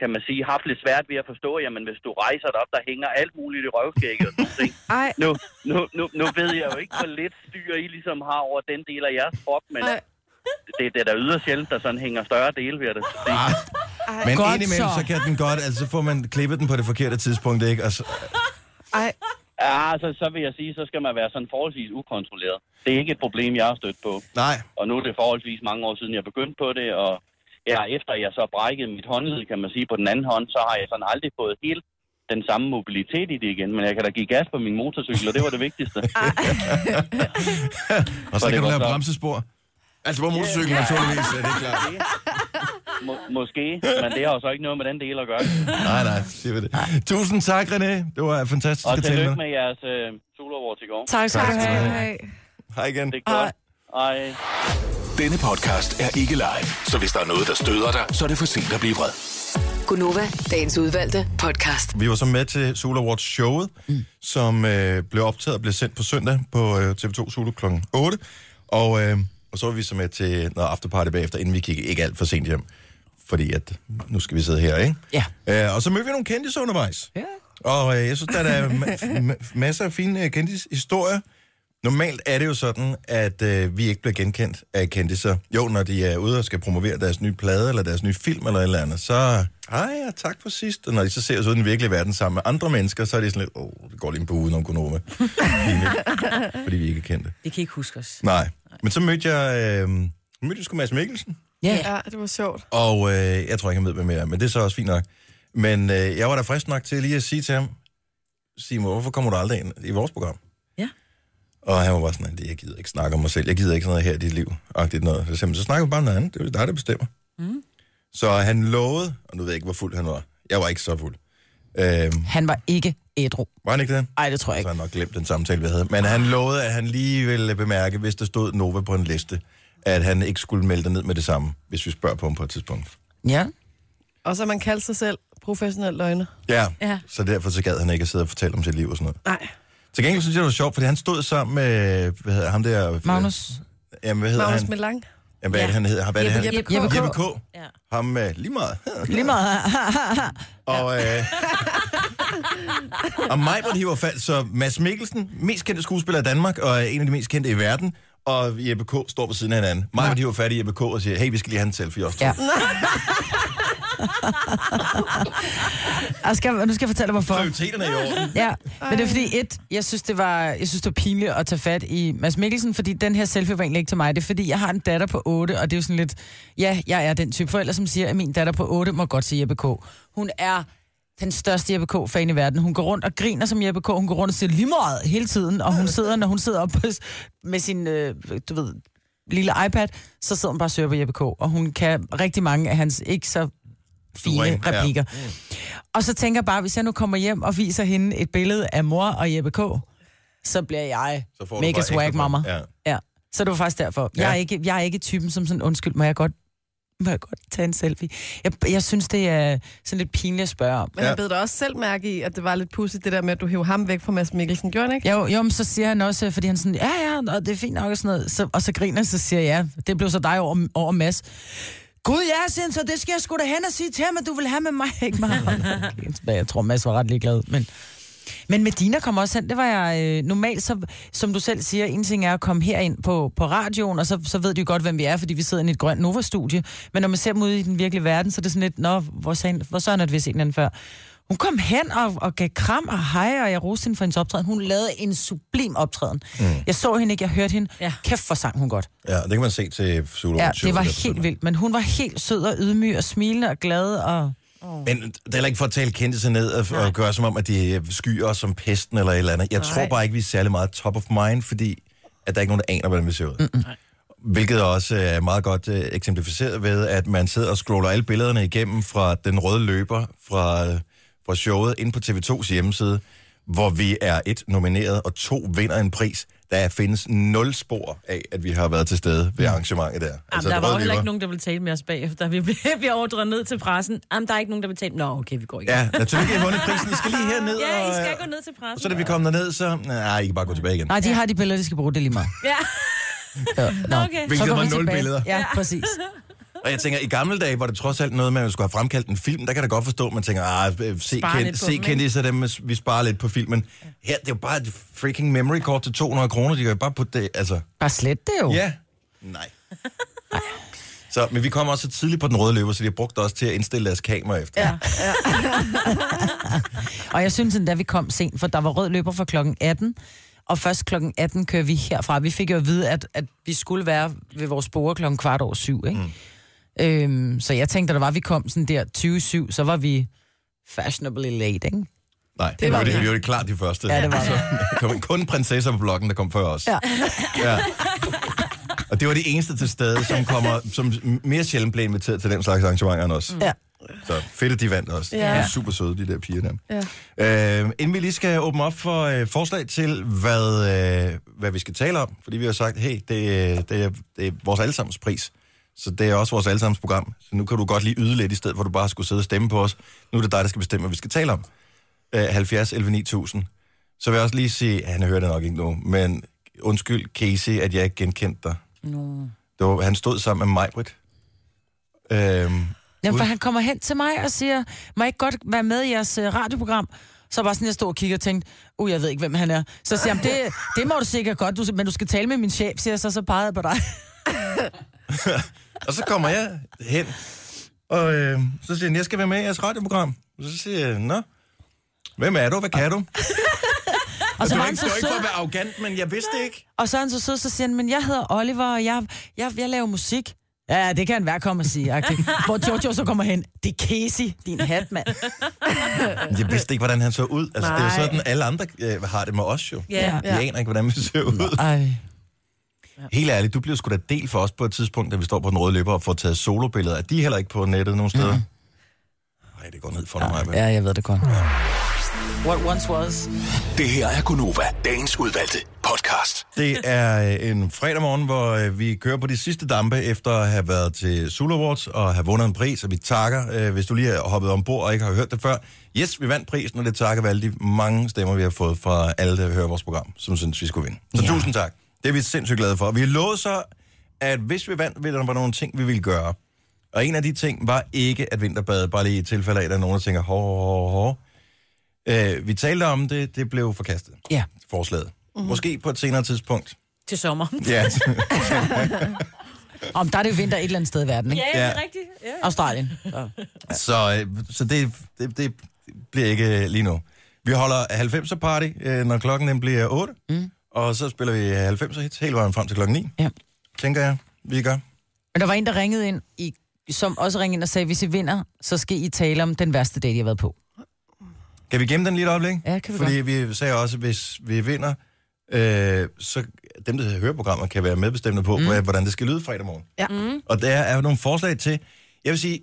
kan man sige, haft lidt svært ved at forstå, jamen hvis du rejser dig op, der hænger alt muligt i røvskægget og sådan ting. Ej. Nu, nu, nu, nu ved jeg jo ikke, hvor lidt styr I ligesom har over den del af jeres krop, men Ej. det, det er da yderst sjældent, der sådan hænger større dele ved det. Men Godt indimellem, så. så kan den godt, altså så får man klippet den på det forkerte tidspunkt, ikke? Og så, Ej, Ja, så, så vil jeg sige, så skal man være sådan forholdsvis ukontrolleret. Det er ikke et problem, jeg har stødt på. nej, Og nu er det forholdsvis mange år siden, jeg begyndte på det, og ja, efter jeg så brækkede mit håndled, kan man sige, på den anden hånd, så har jeg sådan aldrig fået helt den samme mobilitet i det igen. Men jeg kan da give gas på min motorcykel, og det var det vigtigste. og så det kan du lave så- bremsespor. Altså på motorcyklen, naturligvis, ja, det er klart. Må, måske, men det har jo så ikke noget med den del at gøre. Nej, nej, siger vi det. Tusind tak, René. Det var fantastisk Og at tale tillykke med. jeres øh, solaward i går. Tak skal du have. ej. Hej igen. Det er godt. Ej. Denne podcast er ikke live, så hvis der er noget, der støder dig, så er det for sent at blive vred. Gunova, dagens udvalgte podcast. Vi var så med til Soul Awards showet, mm. som øh, blev optaget og blev sendt på søndag på øh, TV2 Zulu kl. 8. Og, øh, og så var vi så med til noget afterparty bagefter, inden vi kiggede ikke alt for sent hjem. Fordi at nu skal vi sidde her, ikke? Ja. Øh, og så mødte vi nogle kendte undervejs. Ja. Og øh, jeg synes, der er ma- ma- masser af fine øh, kendte historier. Normalt er det jo sådan, at øh, vi ikke bliver genkendt af kendtiser. Jo, når de er ude og skal promovere deres nye plade, eller deres nye film, eller et eller andet, så... Hej, ja, tak for sidst. Og når de så ser os ud i den virkelige verden sammen med andre mennesker, så er de sådan lidt, åh, det går lige en på uden om Gunova. Fordi vi ikke er kendte. Det kan ikke huske os. Nej. Men så mødte jeg, øh, mødte jeg sgu Mads Mikkelsen. Ja. Ja, det var sjovt. Og øh, jeg tror ikke, han ved, hvem jeg er, men det er så også fint nok. Men øh, jeg var da frisk nok til lige at sige til ham, Simon, hvorfor kommer du aldrig ind i vores program? Ja. Og han var bare sådan, jeg gider ikke snakke om mig selv, jeg gider ikke sådan noget her i dit liv. Agtigt noget. Så, så snakker vi bare om noget andet, det er dig, der bestemmer. Mm. Så han lovede, og nu ved jeg ikke, hvor fuld han var. Jeg var ikke så fuld. Øhm, Han var ikke ædru. var han ikke det? Ej, det tror jeg Så ikke. har jeg nok glemt den samtale, vi havde. Men han lovede, at han lige ville bemærke, hvis der stod Nova på en liste, at han ikke skulle melde dig ned med det samme, hvis vi spørger på ham på et tidspunkt. Ja. Og så man kaldt sig selv professionel løgner. Ja, Ja. så derfor så gad han ikke at sidde og fortælle om sit liv og sådan noget. Nej. Til gengæld synes jeg, det var sjovt, fordi han stod sammen med, hvad hedder ham der? Magnus. Jamen, hvad hedder Magnus han? Melang. Jamen, hvad er det, han hedder? Hvad er det, han? Jeppe K. Jeppe K. Jeppe K. Ja. Ham med lige meget. Lige meget. Og, øh, og mig var hiver fald, så Mads Mikkelsen, mest kendte skuespiller i Danmark, og er en af de mest kendte i verden, og Jeppe K. står ved siden af hinanden. Mig var hiver fat i Jeppe K. og siger, hey, vi skal lige have en selfie også. Ja. Jeg skal, nu skal jeg fortælle dig, hvorfor. Prioriteterne er i orden. Ja, men det er fordi, et, jeg synes, det var, jeg synes, det var pinligt at tage fat i Mads Mikkelsen, fordi den her selfie var egentlig ikke til mig. Det er fordi, jeg har en datter på 8, og det er jo sådan lidt, ja, jeg er den type forælder, som siger, at min datter på 8 må godt se Jeppe K. Hun er den største Jeppe K-fan i verden. Hun går rundt og griner som Jeppe K. Hun går rundt og siger lige meget hele tiden, og hun sidder, når hun sidder op med sin, øh, du ved, lille iPad, så sidder hun bare og søger på Jeppe K. Og hun kan rigtig mange af hans ikke så fine ja. replikker. Og så tænker jeg bare, hvis jeg nu kommer hjem og viser hende et billede af mor og Jeppe K., så bliver jeg Så mega swag mamma. Ja. Ja. Så det var faktisk derfor. Ja. Jeg, er ikke, jeg er ikke typen som sådan, undskyld, må jeg godt, må jeg godt tage en selfie? Jeg, jeg synes, det er sådan lidt pinligt at spørge om. Men Ja. han bed dig også selv mærke i, at det var lidt pudsigt, det der med, at du hævde ham væk fra Mads Mikkelsen. Gjorde han ikke? Jo, jo, men så siger han også, fordi han sådan, ja, ja, og det er fint nok og sådan noget. Så, og så griner han, så siger jeg, ja, det blev så dig over, over Mads. Gud, ja, siger så det skal jeg sgu da hen og sige til ham, at du vil have med mig, ikke mig. Okay, jeg tror, Mads var ret ligeglad, men... Men Medina kom også hen, det var jeg øh, normalt, så, som du selv siger, en ting er at komme herind på, på radioen, og så, så ved de jo godt, hvem vi er, fordi vi sidder i et grønt Nova-studie. Men når man ser dem ude i den virkelige verden, så er det sådan lidt, nå, hvor, sagde, hvor så er det vist en anden før. Hun kom hen og, og gav kram og hej, og jeg roste hende for hendes optræden. Hun lavede en sublim optræden. Mm. Jeg så hende ikke, jeg hørte hende. Ja. Kæft, for sang hun godt. ja, det kan man se til Zulu. Ja, det var helt vildt. Men hun var helt sød og ydmyg og smilende og glad. Og... Men det er heller ikke for at tale kendte sig ned og, og gøre som om, at de skyer os som pesten eller et eller andet. Jeg Nej. tror bare ikke, vi er særlig meget top of mind, fordi at der er ikke nogen, der aner, hvordan vi ser ud. Mm-mm. Hvilket også er meget godt øh, eksemplificeret ved, at man sidder og scroller alle billederne igennem fra den røde løber fra, fra showet ind på TV2's hjemmeside, hvor vi er et nomineret og to vinder en pris. Der findes nul spor af, at vi har været til stede ved arrangementet der. Jamen, altså, der var jo heller ikke nogen, der ville tale med os bagefter. Vi blev, vi ordret ned til pressen. Jamen, der er ikke nogen, der vil tale. Nå, okay, vi går igen. Ja, naturligvis har vundet prisen. I skal lige herned. Ja, I og, skal gå ned til pressen. og så da vi kom derned, så... Nej, I kan bare gå tilbage igen. Nej, de har de billeder, de skal bruge, det lige meget. Ja. Ja, nå. Okay. Hvilket Så går var vi nul tilbage. billeder. Ja, præcis. Og jeg tænker, i gamle dage var det trods alt noget med, at man skulle have fremkaldt en film. Der kan jeg da godt forstå, at man tænker, ah, se, Spare kend, se dem, kendte dem, vi sparer lidt på filmen. Her, det er jo bare et freaking memory card til 200 kroner. De kan jo bare putte det, altså... Bare slet det jo. Ja. Nej. Så, men vi kom også så tidligt på den røde løber, så de har brugt også til at indstille deres kamera efter. Ja, ja. Og jeg synes endda, vi kom sent, for der var rød løber fra klokken 18, og først klokken 18 kører vi herfra. Vi fik jo at vide, at, at vi skulle være ved vores bord klokken kvart over syv, ikke? Mm. Øhm, så jeg tænkte, at der var, vi kom sådan der 20-7, så var vi fashionably late, ikke? Nej, det var var det, vi. vi var det klart de første. Ja, det var så, der kom kun prinsesser på bloggen, der kom før os. Ja. ja. Og det var de eneste til stede, som, kommer, som mere sjældent blev inviteret til den slags arrangementer end os. Ja. Så fedt, at de vandt også. Ja. De er super søde, de der piger der. Ja. Øh, inden vi lige skal åbne op for øh, forslag til, hvad, øh, hvad vi skal tale om, fordi vi har sagt, hey, det, øh, det, er, det er vores allesammens pris. Så det er også vores allesammens program. Så nu kan du godt lige yde lidt, i stedet for at du bare skulle sidde og stemme på os. Nu er det dig, der skal bestemme, hvad vi skal tale om. Øh, 70 11 9000. Så vil jeg også lige sige, han hører det nok ikke nu, men undskyld, Casey, at jeg ikke genkendte dig. No. Det var, han stod sammen med mig, Britt. Øhm, Jamen, for han kommer hen til mig og siger, må jeg ikke godt være med i jeres uh, radioprogram? Så var sådan, jeg stod og kiggede og tænkte, uh, jeg ved ikke, hvem han er. Så siger han, det, det må du sikkert godt, du, men du skal tale med min chef, siger jeg så, så pegede jeg på dig. Og så kommer jeg hen, og øh, så siger han, jeg skal være med i jeres radioprogram. Og så siger jeg, nå, hvem er du, hvad kan du? Og så det var han ikke, så ikke for at være arrogant, men jeg vidste ikke. og så er han så sød, så siger han, men jeg hedder Oliver, og jeg, jeg, jeg laver musik. Ja, det kan han være komme og sige. agtigt. Hvor Jojo så kommer hen, det er Casey, din hat, mand. Jeg vidste ikke, hvordan han så ud. Altså, det er jo Nej. sådan, alle andre øh, har det med os jo. Ja. Vi aner ikke, hvordan vi ser ud. Ej. Helt ærligt, du bliver sgu da del for os på et tidspunkt, da vi står på den røde løber og får taget solobilleder. Er de heller ikke på nettet nogen steder? Nej, det går ned for mig. Ja, jeg ved det godt. What once was. Det her er Gunova, dagens udvalgte podcast. Det er øh, en fredag morgen, hvor øh, vi kører på de sidste dampe efter at have været til Zulu Awards og have vundet en pris, og vi takker, øh, hvis du lige har hoppet ombord og ikke har hørt det før. Yes, vi vandt prisen, og det takker vi alle de mange stemmer, vi har fået fra alle, der hører vores program, som synes, vi skulle vinde. Så Ja. tusind tak. Det er vi sindssygt glade for. Vi har lovet så, at hvis vi vandt, ville der være nogle ting, vi ville gøre. Og en af de ting var ikke at vinterbade, bare lige i tilfælde af, at der er nogen, der tænker, hår, hår, hår. Øh, vi talte om det, det blev forkastet, Ja. forslaget. Mm-hmm. Måske på et senere tidspunkt. Til sommer. Ja, Om der er det jo vinter et eller andet sted i verden, ikke? Ja, Ja. det er rigtigt. Ja. Australien. Så. så, øh, så det, det, det bliver ikke lige nu. Vi holder 90'er party, øh, når klokken den bliver 8, mm. Og så spiller vi 90'er hits hele vejen frem til klokken 9, Ja. tænker jeg, vi gør. Men der var en, der ringede ind, i, som også ringede ind og sagde, hvis I vinder, så skal I tale om den værste date, I har været på. Kan vi gemme den lige et øjeblik? Ja, kan vi Fordi vi sagde også, at hvis vi vinder, øh, så dem, der hører programmet, kan være medbestemmende på, mm. hvordan det skal lyde fredag morgen. Ja. Mm. Og der er jo nogle forslag til, jeg vil sige,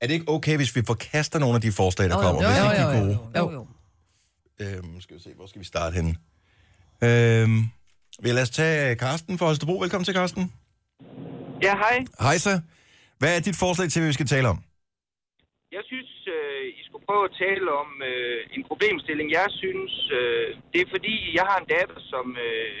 er det ikke okay, hvis vi forkaster nogle af de forslag, der Jo, jo. kommer, hvis Jo, ikke de er jo, jo, gode? jo. jo. Øhm, skal vi se, hvor skal vi starte henne? Øhm, vi lad os tage Karsten fra Holstebro. Velkommen til, Karsten. Ja, hej. Hej så. Hvad er dit forslag til, hvad vi skal tale om? Jeg synes, øh, I skulle prøve at tale om øh, en problemstilling. Jeg synes, øh, det er fordi, jeg har en datter, som øh,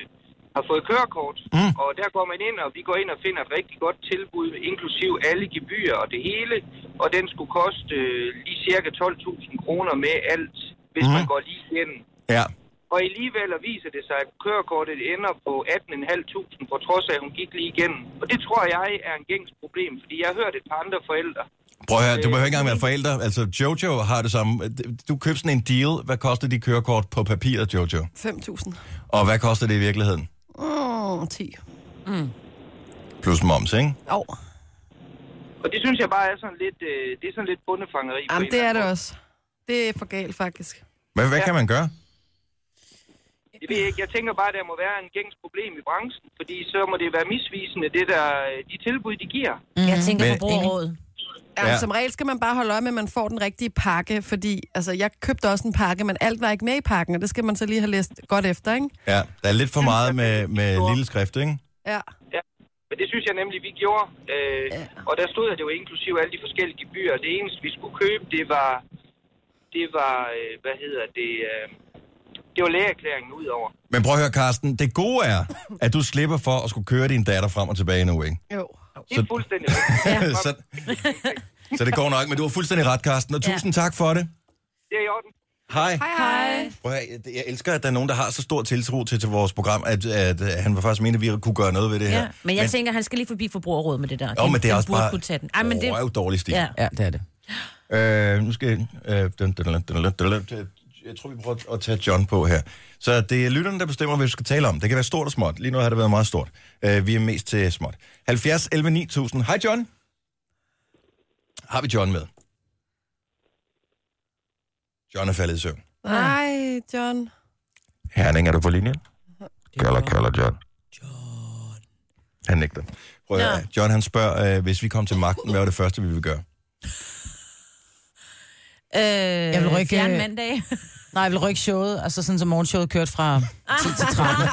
har fået kørekort, Mm. og der går man ind, og vi går ind og finder et rigtig godt tilbud, inklusiv alle gebyrer og det hele, og den skulle koste øh, lige cirka 12.000 kroner med alt, hvis Mm. man går lige igennem. Ja. Og alligevel viser det sig, at kørekortet ender på 18.500, på trods af, at hun gik lige igennem. Og det tror jeg er en gængs problem, fordi jeg har hørt et par andre forældre, Prøv at høre, du behøver ikke engang være forældre. Altså, Jojo har det samme. Du købte sådan en deal. Hvad koster de kørekort på papiret, Jojo? 5.000. Og hvad koster det i virkeligheden? Mm, 10. Plus moms, ikke? Jo. Og det synes jeg bare er sådan lidt, øh, det er sådan lidt bundefangeri. Jamen, en det er det også. Det er for galt, faktisk. Hvad, hvad Ja. kan man gøre? Det ved jeg ikke. Jeg tænker bare, at der må være en gængs problem i branchen, fordi så må det være misvisende, det der, øh, de tilbud, de giver. Jeg tænker Men- forbrugerrådet. Ja, Ja. ja. Som regel skal man bare holde øje med, at man får den rigtige pakke, fordi altså, jeg købte også en pakke, men alt var ikke med i pakken, og det skal man så lige have læst godt efter, ikke? Ja, der er lidt for meget med, med lille skrift, ikke? Ja. Men det synes jeg nemlig, vi gjorde. Øh, Og der stod, at det var inklusive alle de forskellige gebyrer. Det eneste, vi skulle købe, det var, det var øh, hvad hedder det, øh, det var lægeerklæringen ud over. Men prøv at høre, Carsten. Det gode er, at du slipper for at skulle køre din datter frem og tilbage nu, ikke? Jo. Det er fuldstændig så, så det går nok, men du har fuldstændig ret, Carsten. Og Ja. tusind tak for det. Det er i orden. Hej. Hej, hej. Prøv at høre, jeg- elsker, at der er nogen, der har så stor tiltro til, til vores program, at, at, at han var faktisk mente, at vi kunne gøre noget ved det her. Ja, men jeg men... tænker, han skal lige forbi forbrugerrådet med det der. Jo, men det er også bare Kunne tage den. Ej, men det... røv dårlig stil. Ja. Ja, det er det. Øh, nu skal jeg... Øh, jeg tror, vi prøver at tage John på her. Så det er lytterne, der bestemmer, hvad vi skal tale om. Det kan være stort og småt. Lige nu har det været meget stort. Øh, vi er mest til småt. 70 11 9000. Hej John. Har vi John med? John er faldet i søvn. Nej, John. Herning, er du på linjen? Kalder, kalder John. Han nægter. Prøv at høre. John, han spørger, øh, hvis vi kom til magten, hvad var det første, vi ville gøre? Øh, Jeg vil rykke... Fjern mandag. Nej, jeg vil rykke showet, altså sådan som morgenshowet kørte fra 10 til 13.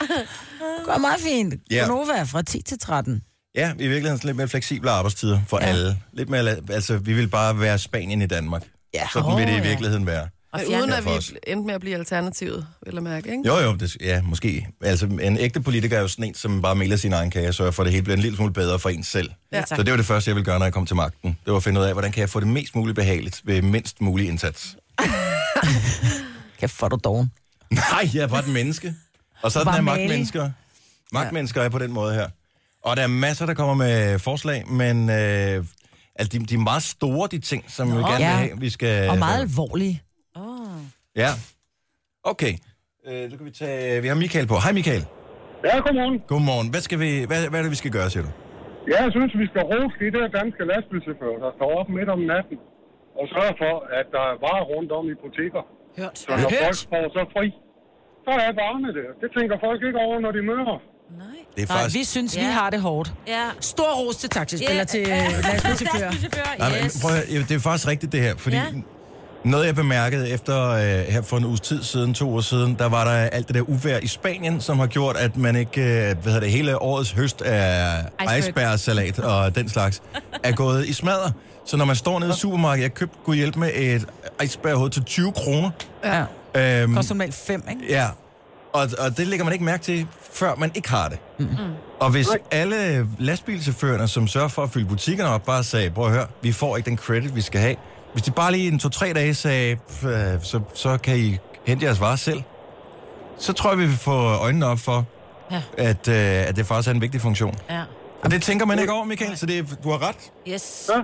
Det går meget fint. Ja. Yeah. Gonova fra 10 til 13. Ja, i virkeligheden sådan lidt mere fleksible arbejdstider for ja. alle. Lidt mere, altså, vi vil bare være Spanien i Danmark. Ja. Sådan Åh, vil det i ja. virkeligheden være. Og Ja, uden at vi os. endte med at blive alternativet, vil jeg mærke, ikke? Jo, jo, det, ja, måske. Altså, en ægte politiker er jo sådan en, som bare melder sin egen kage og sørger for, at det hele bliver en lille smule bedre for en selv. Ja, Så det var det første, jeg ville gøre, når jeg kom til magten. Det var at finde ud af, hvordan kan jeg få det mest muligt behageligt ved mindst mulig indsats. Kan få du doven. Nej, jeg er bare et menneske. Og sådan Bare er maling. magtmennesker. Magtmennesker er på den måde her. Og der er masser, der kommer med forslag, men øh, altså, de, de er meget store, de ting, som vi gerne vil Ja. have, vi skal... Og meget alvorlige. Ja. Okay. Øh, så kan vi tage... Vi har Michael på. Hej Michael. Ja, godmorgen. Godmorgen. Hvad, skal vi, hvad, hvad er det, vi skal gøre, siger du? Ja, jeg synes, vi skal rose de der danske lastbilchauffører, der står op midt om natten og sørger for, at der er varer rundt om i butikker. Hørt. Så når folk får så fri, så er varerne der. Det tænker folk ikke over, når de møder. Det er Nej, faktisk... vi synes, vi Ja. har det hårdt. Ja. Stor ros til taxispiller Ja. til øh, lastbilchauffører. Nej, men yes. prøv at, høre, det er faktisk rigtigt det her, fordi Ja. Noget jeg bemærkede efter øh, her for en uges tid siden, to år siden, der var der alt det der uvær i Spanien, som har gjort, at man ikke, øh, hvad hedder det, hele årets høst af Iceberg. icebergsalat og den slags, er gået i smadder. Så når man står nede i supermarkedet, jeg købte Gud hjælp med et iceberghoved til 20 kroner. Ja. Øhm, Koster normalt 5, ikke? Ja, og, og det lægger man ikke mærke til, før man ikke har det. Mm. Og hvis alle lastbilchaufførerne, som sørger for at fylde butikkerne op, bare sagde, prøv at høre, vi får ikke den credit, vi skal have. Hvis de bare lige en to-tre dage sagde, "Pff, øh, så, så kan I hente jeres varer selv, så tror jeg, vi vil få øjnene op for, Ja. at, øh, at det faktisk er en vigtig funktion. Ja. Og det tænker man ikke over, Michael, så det, er- du har ret. Yes. Ja.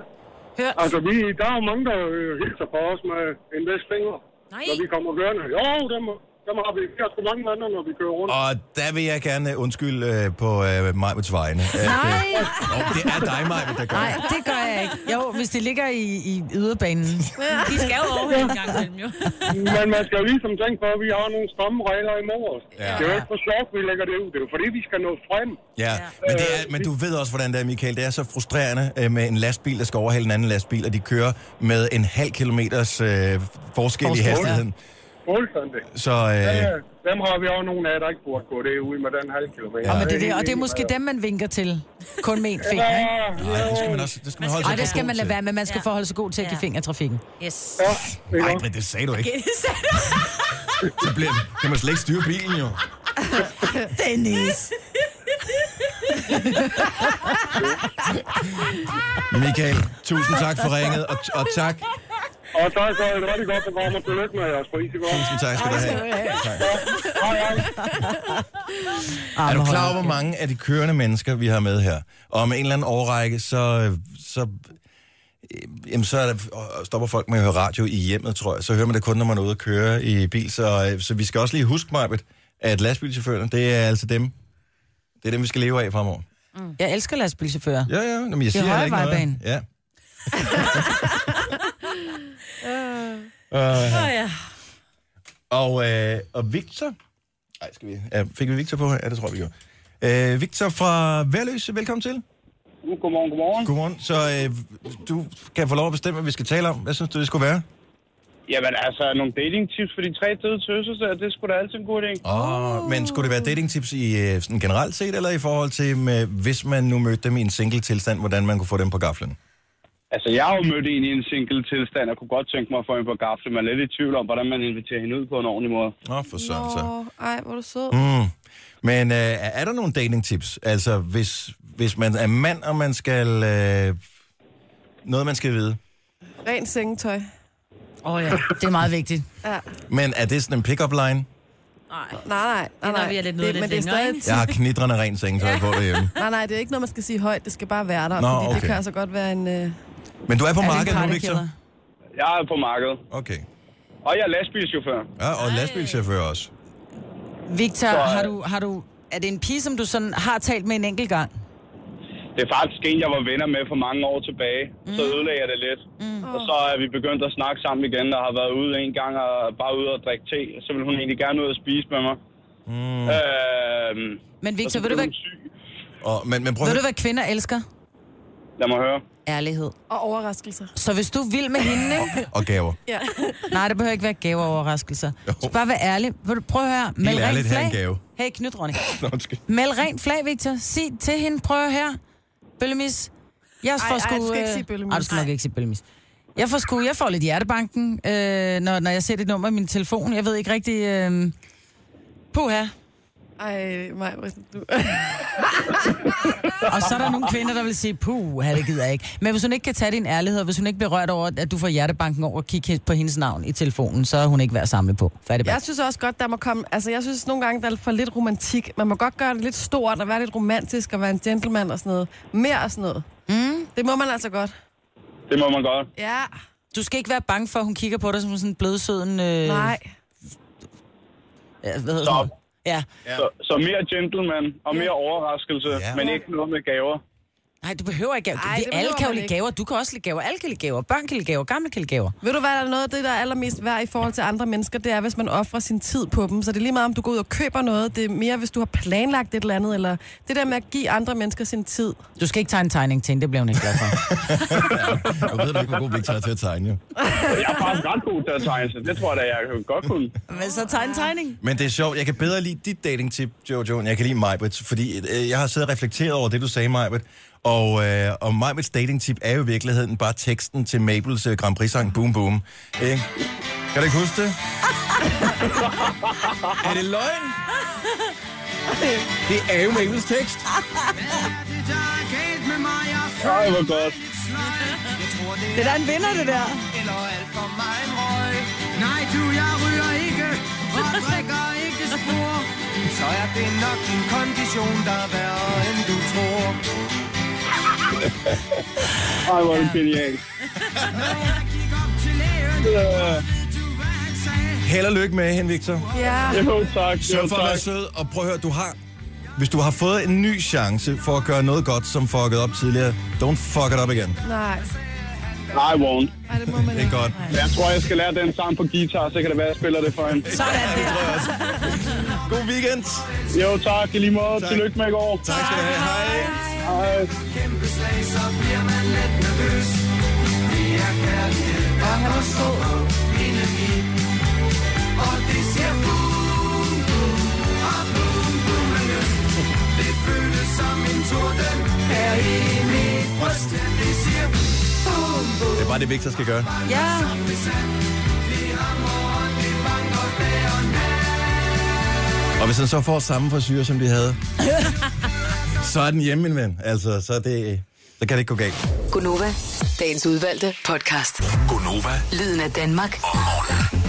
Hørt. Altså, vi, der er jo mange, der øh, hilser på os med en vestfinger, Nej. når vi kommer kørende. Jo, dem, dem har vi ikke sgu mange andre, når vi kører rundt. Og der vil jeg gerne undskylde øh, på øh, Majbets vegne. At, øh, Nej. og det er dig, Majbet, der gør Nej, det. gør jeg ikke. Jo, hvis det ligger i, i yderbanen. De skal jo overhøre en gang imellem, jo. Men man skal jo ligesom tænke på, at vi har nogle stramme regler imod os. Ja. Det er jo ikke for sjovt, vi lægger det ud. Det er jo fordi, vi skal nå frem. Ja, men, det er, men du ved også, hvordan det er, Michael. Det er så frustrerende øh, med en lastbil, der skal overhale en anden lastbil, og de kører med en halv kilometers øh, forskel i Forskel, hastigheden. Fuldstændig. Så øh, Ja, ja. dem har vi også nogle af, der ikke burde gå det ud med den halv kilometer. Og, men det, er det, og det er måske dem, man vinker til. Kun med en finger, ikke? nej, det skal man også det skal man holde Nej, sig det for skal man lade være med. Man skal Ja. forholde sig god til at give Ja. finger i trafikken. Yes. Ja, det er Nej, men det sagde du ikke. Okay, det sagde du. Så bliver, kan man slet ikke styre bilen, jo. Dennis! Michael, tusind tak for ringet, og, og tak. Og tak for et rigtig godt program, og tillykke med jeres pris i går. Tusind tak skal du have. Tak. Hej, hej. Er du klar over, hvor mange af de kørende mennesker, vi har med her? Og om en eller anden årrække, så, så, øh, jamen, så er der, og stopper folk med at høre radio i hjemmet, tror jeg. Så hører man det kun, når man er ude at køre i bil. Så, øh, så vi skal også lige huske, Marbet, at lastbilchaufførerne, det er altså dem, det er dem, vi skal leve af fremover. Jeg elsker lastbilchauffører. Ja, ja, men jeg Det er siger heller ikke noget. højrebanen. Ja. Åh, Uh, ja. og, øh, og Victor... Nej, skal vi... Ja, fik vi Victor på her? Ja, det tror jeg, vi gjorde. Øh, Victor fra Værløse, velkommen til. Godmorgen, godmorgen. Godmorgen. Så øh, du kan få lov at bestemme, hvad vi skal tale om. Hvad synes du, det skulle være? Jamen altså, nogle dating tips for de tre døde tøser, så det skulle da altid en god idé. Oh. Men skulle det være datingtips i øh, sådan generelt set, eller i forhold til, med, hvis man nu mødte dem i en single tilstand, hvordan man kunne få dem på gaflen? Altså, jeg har jo mødt en i en single tilstand, og kunne godt tænke mig at få en på gafle, men er lidt i tvivl om, hvordan man inviterer hende ud på en ordentlig måde. Nå, for søren så. Åh, ej, hvor er du sød. Mm. Men øh, er der nogle datingtips? Altså, hvis, hvis man er mand, og man skal... Øh, noget, man skal vide. Ren sengetøj. Åh oh, ja, det er meget vigtigt. Ja. Men er det sådan en pick-up line? Nej, nej, nej. når nej. vi er lidt nået lidt men det er længere, stadig Jeg har knitrende ren sengetøj på derhjemme. Nej, nej, det er ikke noget, man skal sige højt. Det skal bare være der, Nå, fordi det okay. kan altså godt være en... Øh... Men du er på Er markedet nu, Victor? Jeg er på markedet. Okay. Og jeg er lastbilchauffør. Ja, og lastbilchauffør også. Victor, Så, øh, har du, har du, er det en pige, som du sådan har talt med en enkelt gang? Det er faktisk en, jeg var venner med for mange år tilbage. Mm. Så ødelagde jeg det lidt. Mm. Og så er vi begyndt at snakke sammen igen, og har været ude en gang og bare ude og drikke te. Så vil hun egentlig gerne ud og spise med mig. Mm. Øhm, Men Victor, ved du syg. Og, men, men prøv ved at du, hvad kvinder elsker? Lad mig høre. Ærlighed. Og overraskelser. Så hvis du vil med hende, ikke? Og gaver. Ja. Nej, det behøver ikke være gaver og overraskelser. Du skal bare være ærlig. Vil du prøve at høre? Meld rent ærligt, have en flag. gave. Hey, Knyt, Ronny. Meld rent flag, Victor. Sig til hende, prøv her. Bøllemis. Jeg Ej, får ej, sgu... du skal ikke øh, sige bøllemis. Ej, du skal nok ikke sige bøllemis. Jeg får sgu, jeg får lidt hjertebanken, øh, når, når jeg ser det nummer i min telefon. Jeg ved ikke rigtig... Øh... Puha. Ej, mig, du... Og så er der nogle kvinder, der vil sige, puh, det gider jeg ikke. Men hvis hun ikke kan tage din ærlighed, og hvis hun ikke bliver rørt over, at du får hjertebanken over at kigge på hendes navn i telefonen, så er hun ikke værd at samle på. Færdig Jeg synes også godt, der må komme... Altså, jeg synes nogle gange, der er for lidt romantik. Man må godt gøre det lidt stort og være lidt romantisk og være en gentleman og sådan noget. Mere og sådan noget. Mm. Det må man altså godt. Det må man godt. Ja. Du skal ikke være bange for, at hun kigger på dig som sådan en blødsøden... Øh... Nej. Ja, hvad hedder Så, det? Ja. så, så mere gentleman og mere overraskelse, Ja. men ikke noget med gaver. Nej, du behøver ikke gaver. Ej, det alle kan jo lide gaver. Du kan også lide gaver. Alle kan lide gaver. Børn kan lide gaver. Gamle kan lide gaver. Ved du hvad, der er noget af det, der er allermest værd i forhold til andre mennesker, det er, hvis man offrer sin tid på dem. Så det er lige meget, om du går ud og køber noget. Det er mere, hvis du har planlagt et eller andet, eller det der med at give andre mennesker sin tid. Du skal ikke tegne tegning til hende. Det bliver hun ikke glad for. Jeg ved da ikke, hvor god Victor er til at tegne, jo. Jeg er faktisk ret god til at tegne, så det tror jeg da, jeg godt kunne. Men så tegne tegning. Men det er sjovt. Jeg kan bedre lide dit datingtip, Jojo, end jeg kan lide Majbrit, fordi øh, jeg har siddet og reflekteret over det, du sagde, Majbrit. Og, øh, og Majbrits datingtip er jo i virkeligheden bare teksten til Mabels øh, Grand Prix-sang Boom Boom. Ikke? Kan du ikke huske det? er det løgn? Det er jo Mabels tekst. Ej, hvor godt. Det er da en vinder, det der. Nej, du, jeg ryger ikke og drikker ikke spor. Så er det nok din kondition, der er værre, end du tror. Ej, hvor er det genialt. Held og lykke med hende, Victor. Ja. Jo, tak. Sørg for at være sød, og prøv at høre, du har... Hvis du har fået en ny chance for at gøre noget godt, som fucket op tidligere, don't fuck it up igen. Nej. Nej, I won't. Ej, det må man Det er godt. Jeg tror, jeg skal lære den sang på guitar, så kan det være, at jeg spiller det for hende. Sådan der. God weekend. Jo, tak. I lige måde. Tak. Tillykke med i går. Tak skal du have. Hej. Hej. Kæmpe slag, så bliver man lidt nervøs. Det er kærlighed, der er sød. indeni. Og det siger boom, boom, og boom, boom er løs. Det føles som en torden her i mit bryst. Det siger boom. Det er bare det, Victor skal gøre. Ja. Og hvis han så får samme frisyr, som de havde, så er den hjemme, min ven. Altså, så, er det, så kan det ikke gå galt. Gunova, dagens udvalgte podcast. Gonova. Lyden af Danmark. Om morgenen.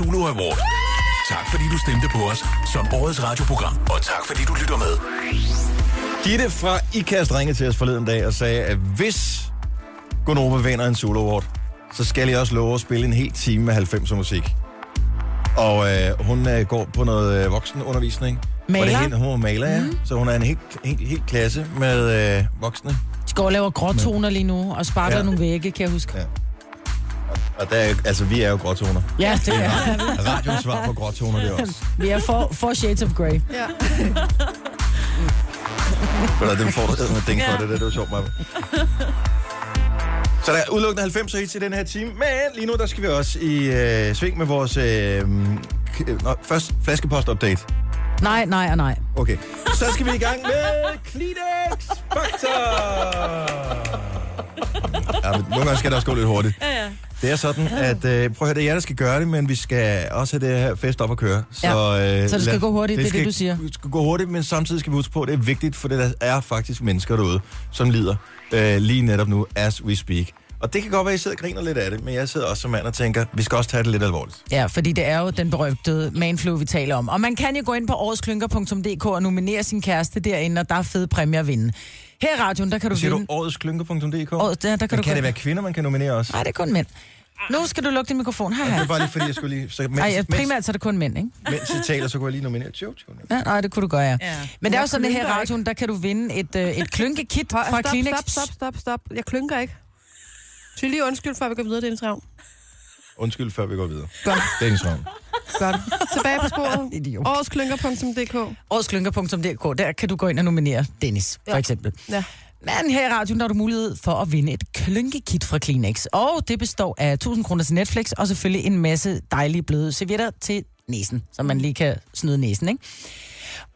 Zulu Award. Tak fordi du stemte på os som årets radioprogram, og tak fordi du lytter med. Gitte fra IKAST ringede til os forleden dag og sagde, at hvis Gunova vinder en Zulu Award, så skal jeg også love at spille en hel time med 90'er musik. Og øh, hun øh, går på noget øh, voksenundervisning. Maler. Det er helt, hun er maler, ja. Mm. Så hun er en helt, helt, helt klasse med øh, voksne. De går og laver gråtoner lige nu, og sparker ja. nogle vægge, kan jeg huske. Ja. Og der er, altså, vi er jo gråtoner. Ja, det er Radions svar på gråtoner, det er også. Vi er for, for shades of grey. Ja. Eller det får du med ding for det, det er jo sjovt, Maja. Så der er udelukkende 90 hits i den her time, men lige nu der skal vi også i øh, sving med vores øh, k- nå, først flaskepost-update. Nej, nej og nej. Okay, så skal vi i gang med Kleenex Factor! Ja, men nogle gange skal det også gå lidt hurtigt. Ja, ja. Det er sådan, at øh, prøv at høre, det er jer, der skal gøre det, men vi skal også have det her fest op at køre. Så, Ja, øh, så det skal lad- gå hurtigt, det er skal, det, du siger. Det skal gå hurtigt, men samtidig skal vi huske på, at det er vigtigt, for der er faktisk mennesker derude, som lider øh, lige netop nu, as we speak. Og det kan godt være, at I sidder og griner lidt af det, men jeg sidder også som mand og tænker, vi skal også tage det lidt alvorligt. Ja, fordi det er jo den berømte manflu, vi taler om. Og man kan jo gå ind på årsklynker.dk og nominere sin kæreste derinde, og der er fede præmier at vinde. Her i radioen, der kan du Siger vinde... du åretsklynker.dk? Året, der, der kan men du kan det være kvinder, man kan nominere også? Nej, det er kun mænd. Nu skal du lukke din mikrofon. Her, Det her. er bare lige fordi, jeg skulle lige... Så, mens, Ej, ja, primært så er det kun mænd, ikke? mens I taler, så kunne jeg lige nominere Jojo. Ja, nej, det kunne du gøre, ja. Ja. Men det er jo Jeg sådan, at her i radioen, der kan du vinde et, øh, et klynkekit fra Stop, Kleenex. stop, stop, stop, stop. Jeg klynker ikke. Sig lige undskyld, før vi går videre, Dennis Ravn. Undskyld, før vi går videre. Godt. Dennis Ravn. Godt. Tilbage på sporet. Idiot. Årsklynker.dk. Årsklynker.dk, der kan du gå ind og nominere Dennis, for Ja. eksempel. Ja. Men her i radioen der har du mulighed for at vinde et klynkekit fra Kleenex. Og det består af 1000 kroner til Netflix, og selvfølgelig en masse dejlige bløde servietter til næsen, så man lige kan snyde næsen, ikke?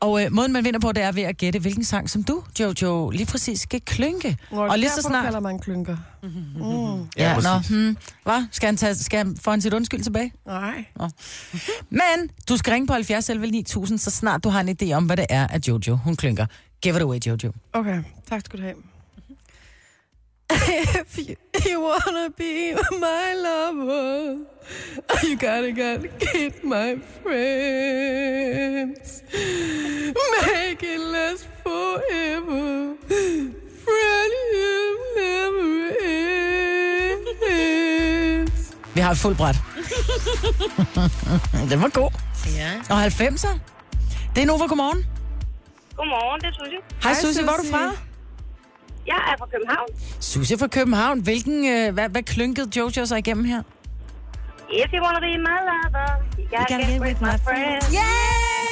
Og øh, måden, man vinder på, det er ved at gætte, hvilken sang, som du, Jojo, lige præcis skal klynke. Og lige så snart... kalder man klynker. Mm. Ja, Ja, nå, hmm, hvad? Skal han, tage, skal han få han sit undskyld tilbage? Nej. Nå. Men du skal ringe på 70 11 9000, så snart du har en idé om, hvad det er, at Jojo, hun klynker. Give it away, Jojo. Okay, tak skal du have. If you, you wanna be my lover, you gotta, gotta get my friends. Make it last forever. Friendship never ends. Vi har et fuldt bræt. Den var god. Ja. Og 90'er. Det er Nova, godmorgen. Godmorgen, det er Susie. Hej, Hej, Susie, hvor er du fra? Jeg er fra København. Susie fra København. Hvilken, øh, hvad, hvad klynkede Jojo sig igennem her? If you wanna be my lover, you gotta, gotta get with my friends. Yay!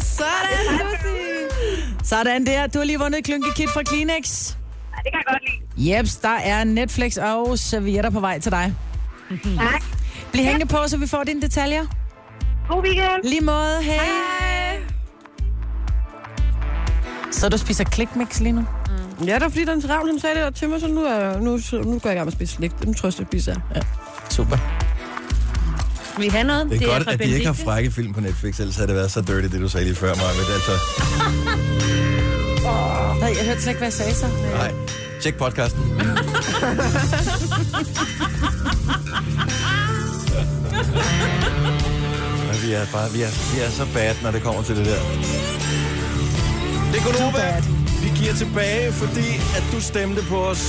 Sådan, Susie. Sådan der. Du har lige vundet et klynkekit fra Kleenex. Det kan jeg godt lide. Jeps, der er Netflix og servietter på vej til dig. Tak. Bliv hængende på, så vi får dine detaljer. God weekend. Lige måde. Hej. Hej. Så du spiser klikmix lige nu? Ja, det var fordi, den travl, han sagde det der til mig, så nu, er, nu, nu går jeg i gang med at spise slik. Nu tror jeg, jeg spiser. Ja, super. Vil I have noget? Det er, godt, fra at de ikke har frække film på Netflix, ellers havde det været så dirty, det du sagde lige før, Maja. Altså, Nej, jeg hørte slet ikke, hvad jeg sagde så. nej. Tjek podcasten. Vi er, bare, vi, er, vi er så bad, når det kommer til det der. Det er Gunova. Vi giver tilbage, fordi at du stemte på os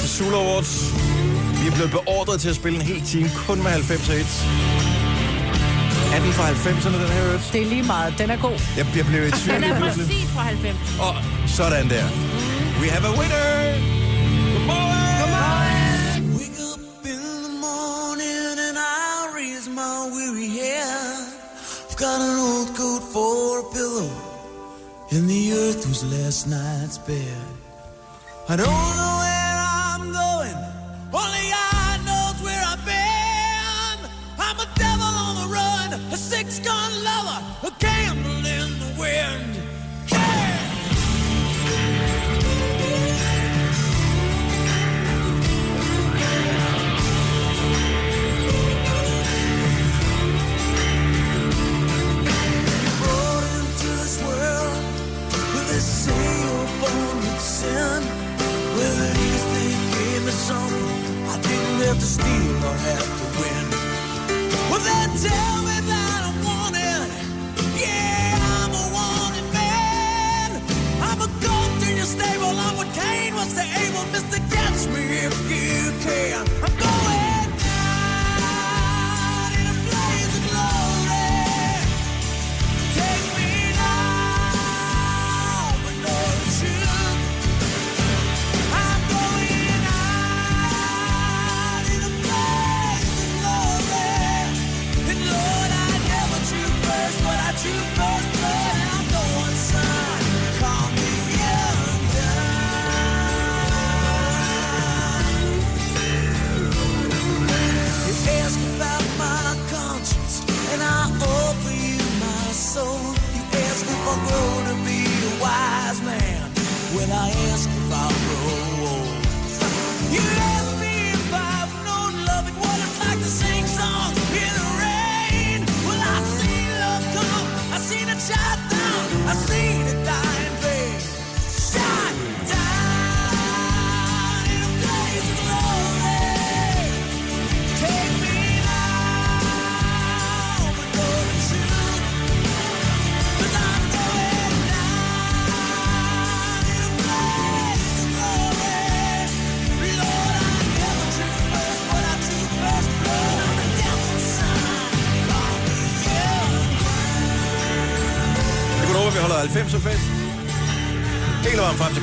til Sula Awards. Vi er blevet beordret til at spille en hel time kun med 90 hits. Er den fra 90'erne, den her? Det er lige meget. Den er god. Jeg, jeg blev i tvivl Den er præcis fra 90. Og sådan der. We have a winner! Godmorgen! Godmorgen! Wake up in the morning and I raise my weary head. I've got an old coat for a pillow, and the earth was last night's bed. I don't know where I'm going, only God knows where I've been. I'm a devil on the run, a six-gun lover,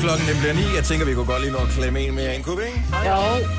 klokken nemlig er 9. Jeg tænker, vi kunne godt lige nå at klemme en mere ind, kunne vi ikke? Jo.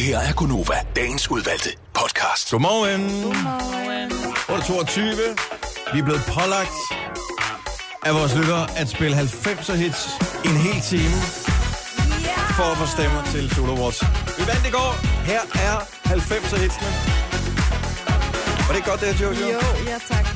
Det her er Gunova, dagens udvalgte podcast. Godmorgen. Godmorgen. 8.22. Vi er blevet pålagt af vores lyttere at spille 90'er hits en hel time for at få stemmer til Solo Awards. Vi vandt i går. Her er 90'er hitsene. Var det ikke godt, det her, Jojo? Jo, ja tak.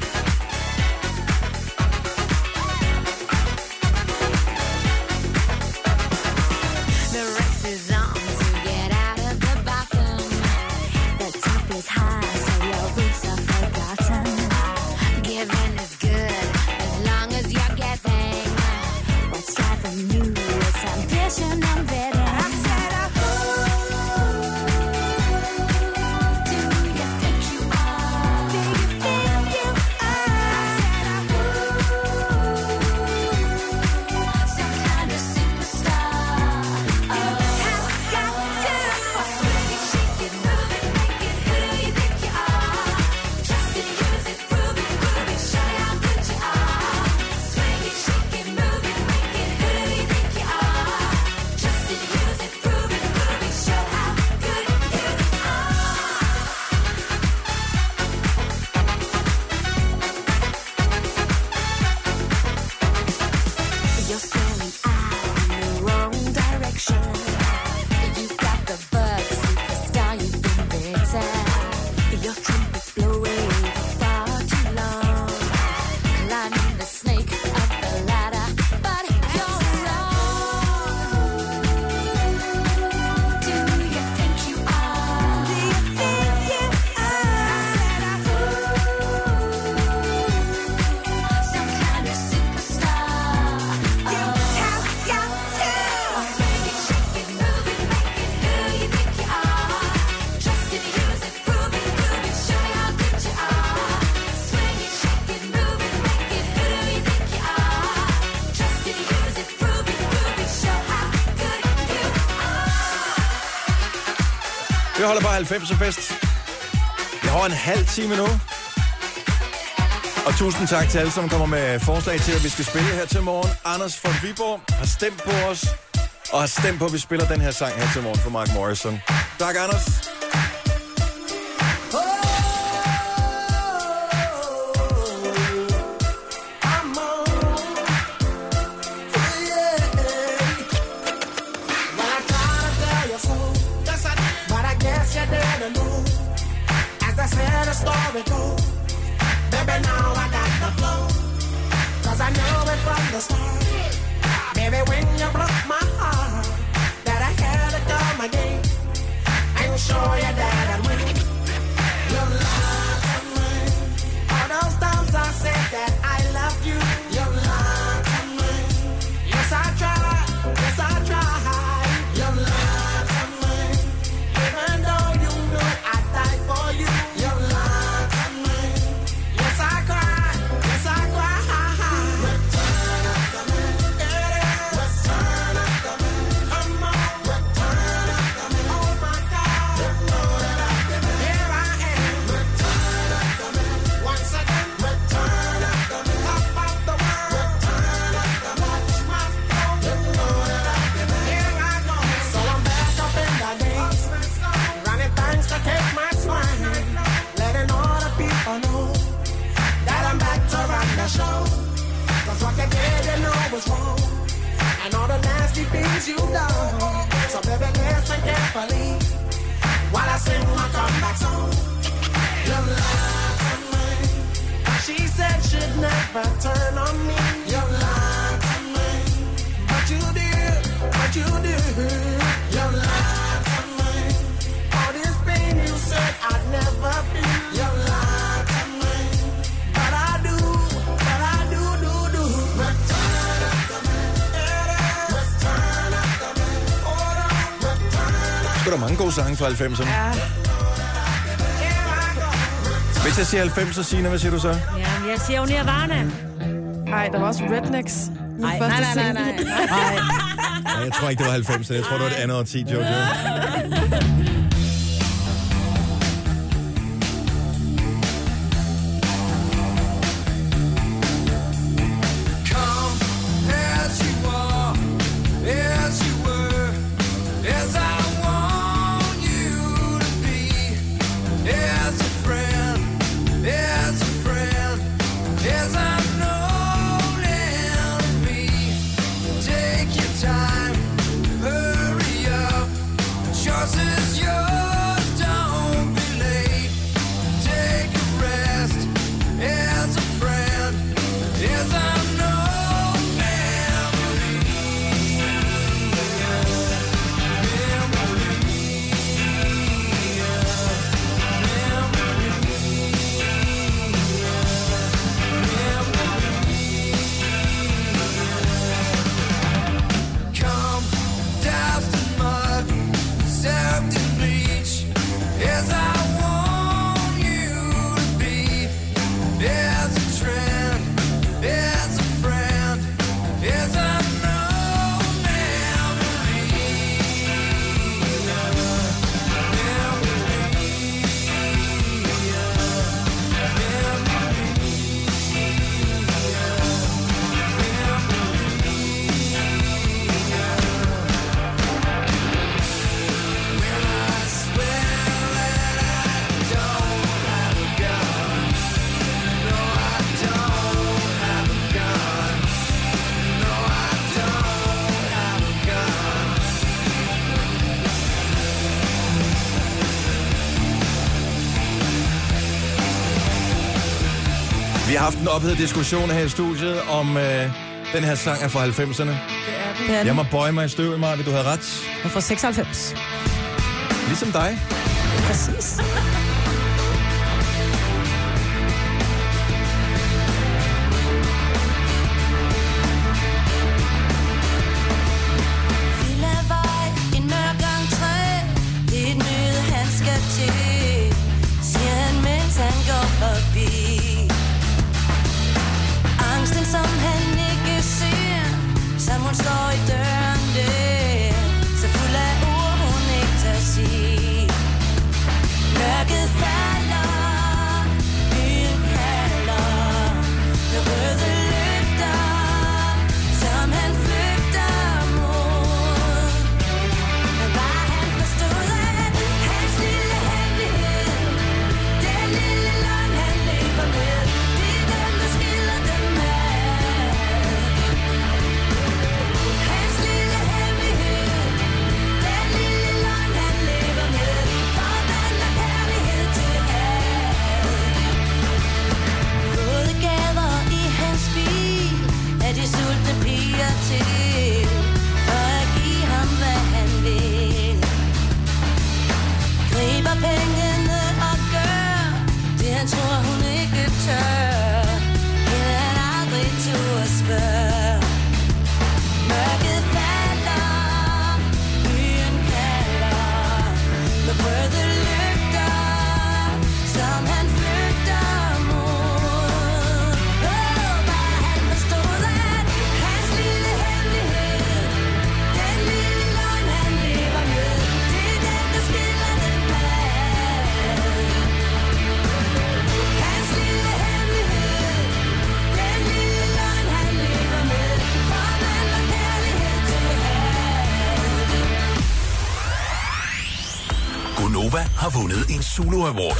holder bare 90'er fest. Jeg har en halv time nu. Og tusind tak til alle, som kommer med forslag til, at vi skal spille her til morgen. Anders fra Viborg har stemt på os, og har stemt på, at vi spiller den her sang her til morgen for Mark Morrison. Tak, Anders. sange fra 90'erne. Ja. Hvis jeg siger 90, så hvad siger du så? Ja, jeg siger jo Nirvana. Nej, der var også Rednecks. Nej, nej, nej, nej, nej. nej. Jeg tror ikke, det var 90'erne. Jeg tror, det var et andet årti, Jojo. haft en ophedet diskussion her i studiet om øh, den her sang er fra 90'erne. Ja, jeg må bøje mig i støvet, Marvi. Du havde ret. Jeg er fra 96. Ligesom dig. Præcis. Zulu Award.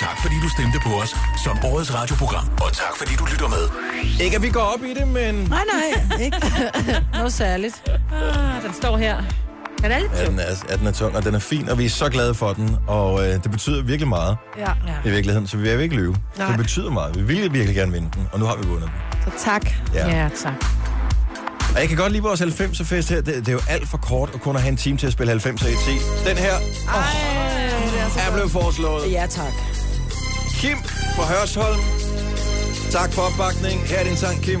Tak fordi du stemte på os som årets radioprogram, og tak fordi du lytter med. Ikke at vi går op i det, men... Nej, nej, ikke. Noget særligt. Ah, den står her. Den er lidt Ja, den er, ja, den er tung, og den er fin, og vi er så glade for den, og øh, det betyder virkelig meget Ja. i virkeligheden, så vi vil ikke lyve. Nej. Det betyder meget. Vi ville virkelig gerne vinde den, og nu har vi vundet den. Så tak. Ja. Ja, tak. Og jeg kan godt lide vores 90'er fest her. Det, det er jo alt for kort at kun at have en time til at spille 90'er i 10. Den her er blevet foreslået. Ja, tak. Kim fra Hørsholm. Tak for opbakning. Her er din sang, Kim.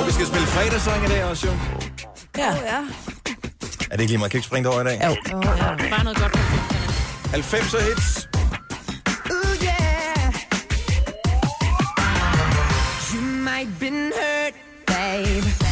Og vi skal spille fredagssang i dag også, jo. Ja. ja. Er det ikke lige meget? Kan ikke springe det over i dag? Jo. Ja, bare noget godt. 90'er hits. Ooh, yeah. You might been hurt, babe.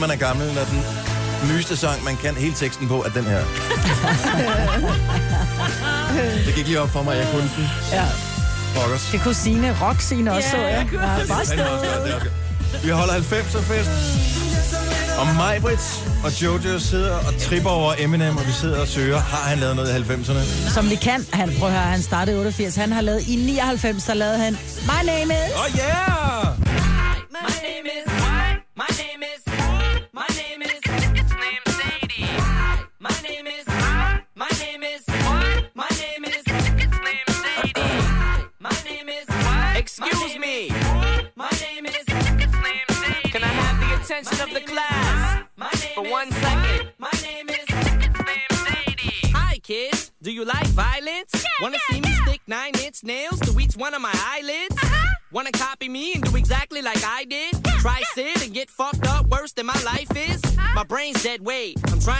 Ved, man er gammel, når den nyeste sang, man kan hele teksten på, er den her. Det gik lige op for mig, at jeg kunne den. Ja. Pokkers. Det kunne Signe, rock Signe også, så jeg. Ja, fandme også det. Vi holder 90'er fest. Og Majbrit og Jojo sidder og tripper over Eminem, og vi sidder og søger, har han lavet noget i 90'erne? Som vi kan. Han, prøv at høre, han startede i 88. Han har lavet i 99, der lavede han My Name Is. Oh yeah!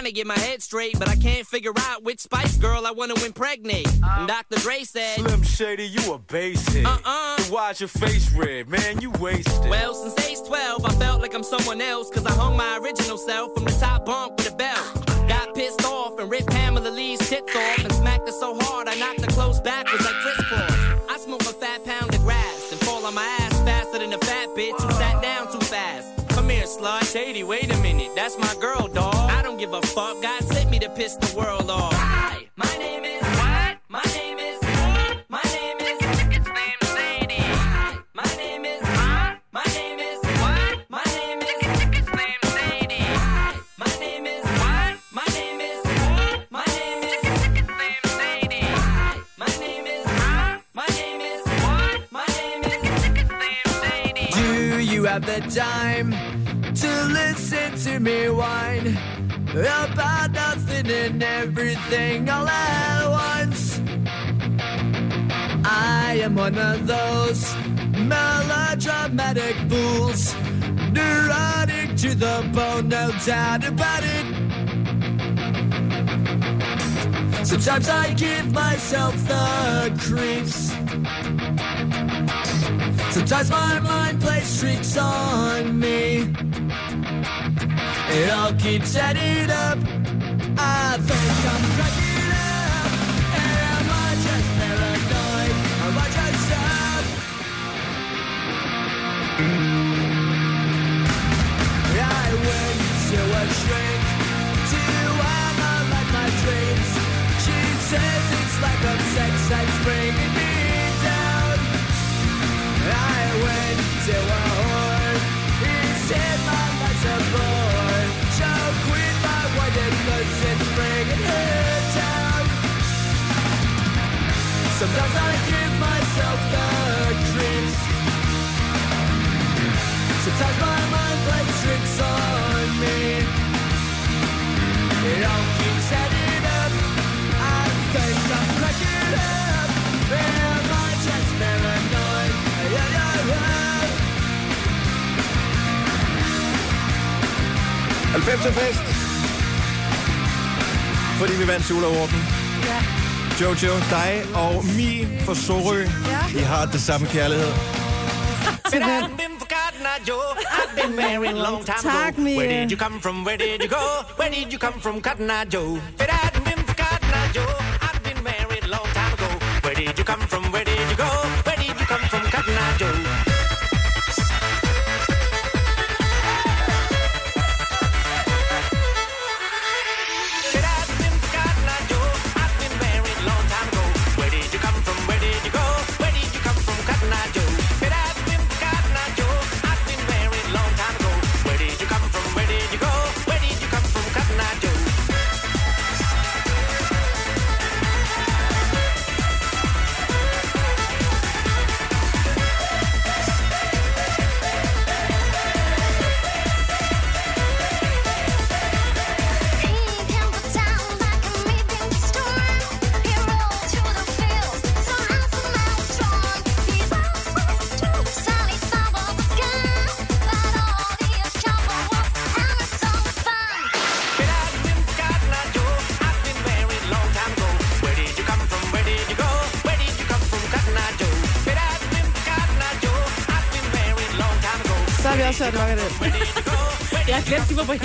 To get my head straight, but I can't figure out which Spice Girl I wanna impregnate. Uh. And Dr. Dre said, Slim Shady, you a basehead. Uh-uh. Then Why's your face red, man? You wasted. Well, since age 12, I felt like I'm someone else, cause I hung my original self from the top bunk with a belt. Got pissed off and ripped Pamela Lee's tits off and smacked her so hard I knocked her clothes backwards like crisscross. I smoke a fat pound of grass and fall on my ass faster than a fat bitch who sat down too fast. Come here, slut. Shady, wait a minute. That's my girl, dog. I don't give a fuck. God sent me to piss the world off. To me whine about nothing and everything all at once? I am one of those melodramatic fools, neurotic to the bone, no doubt about it. Sometimes I give myself the creeps. Sometimes my mind plays tricks on me. It all keeps adding up. I think I'm cracking up. Am I just paranoid? Am I just up? I went to a shrink to analyze my dreams. She says it's like a sex that's bringing me down. I went to a Sometimes I give myself the creeps. Sometimes my mind plays tricks on me. It all keeps adding up. I think I'm cracking up. Am I just paranoid? Yeah, yeah, yeah. 90'er fest. Fordi vi vandt Sula Awarden. Ja. Jojo, dig og Mi fra Sorø, I har det samme kærlighed. Til hvem? I've been married a long time Tak, ago. Mia. Where did you come from? Where did you go? Where did you come from, Cotton Eye Joe?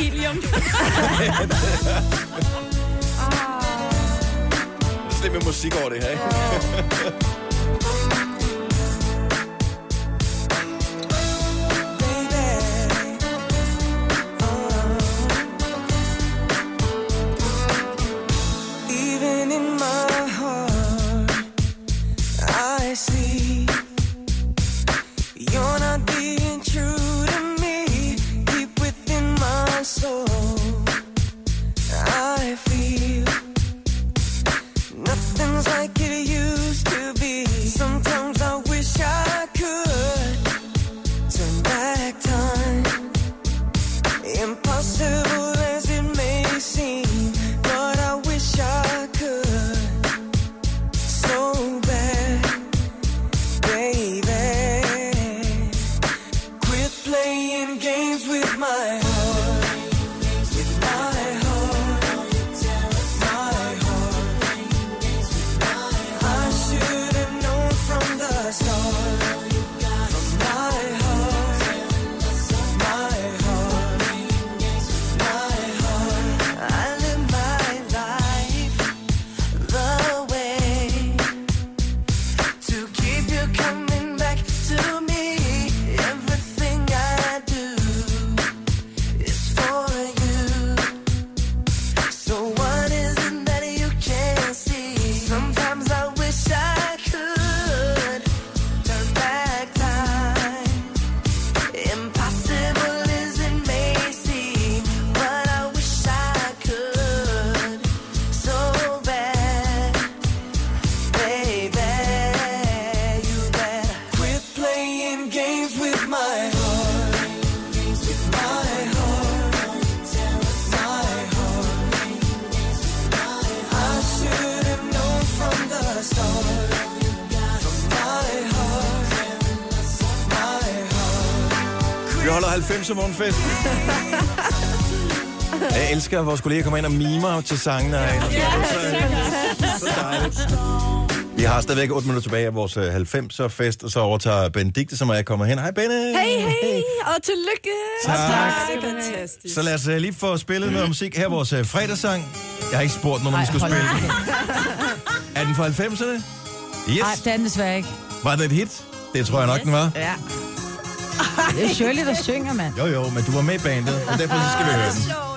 Helium. 90 morgenfest. Jeg elsker, at vores kolleger kommer ind og mimer til sangene. Ja. Vi har stadigvæk 8 minutter tilbage af vores øh, 90'er fest, og så overtager Benedikte, som er kommer hen. Hej, Benne! Hej, hej, og tillykke! Tak. tak. Det er fantastisk. Så lad os øh, lige få spillet noget musik. Her vores øh, fredagssang. Jeg har ikke spurgt, nogen, om vi skulle spille den. er den fra 90'erne? Yes. Nej, det er den desværre ikke. Var det et hit? Det tror jeg nok, den var. Ja. Det er Shirley, der synger, mand. Jo, jo, men du var med i bandet, og derfor så skal vi høre den.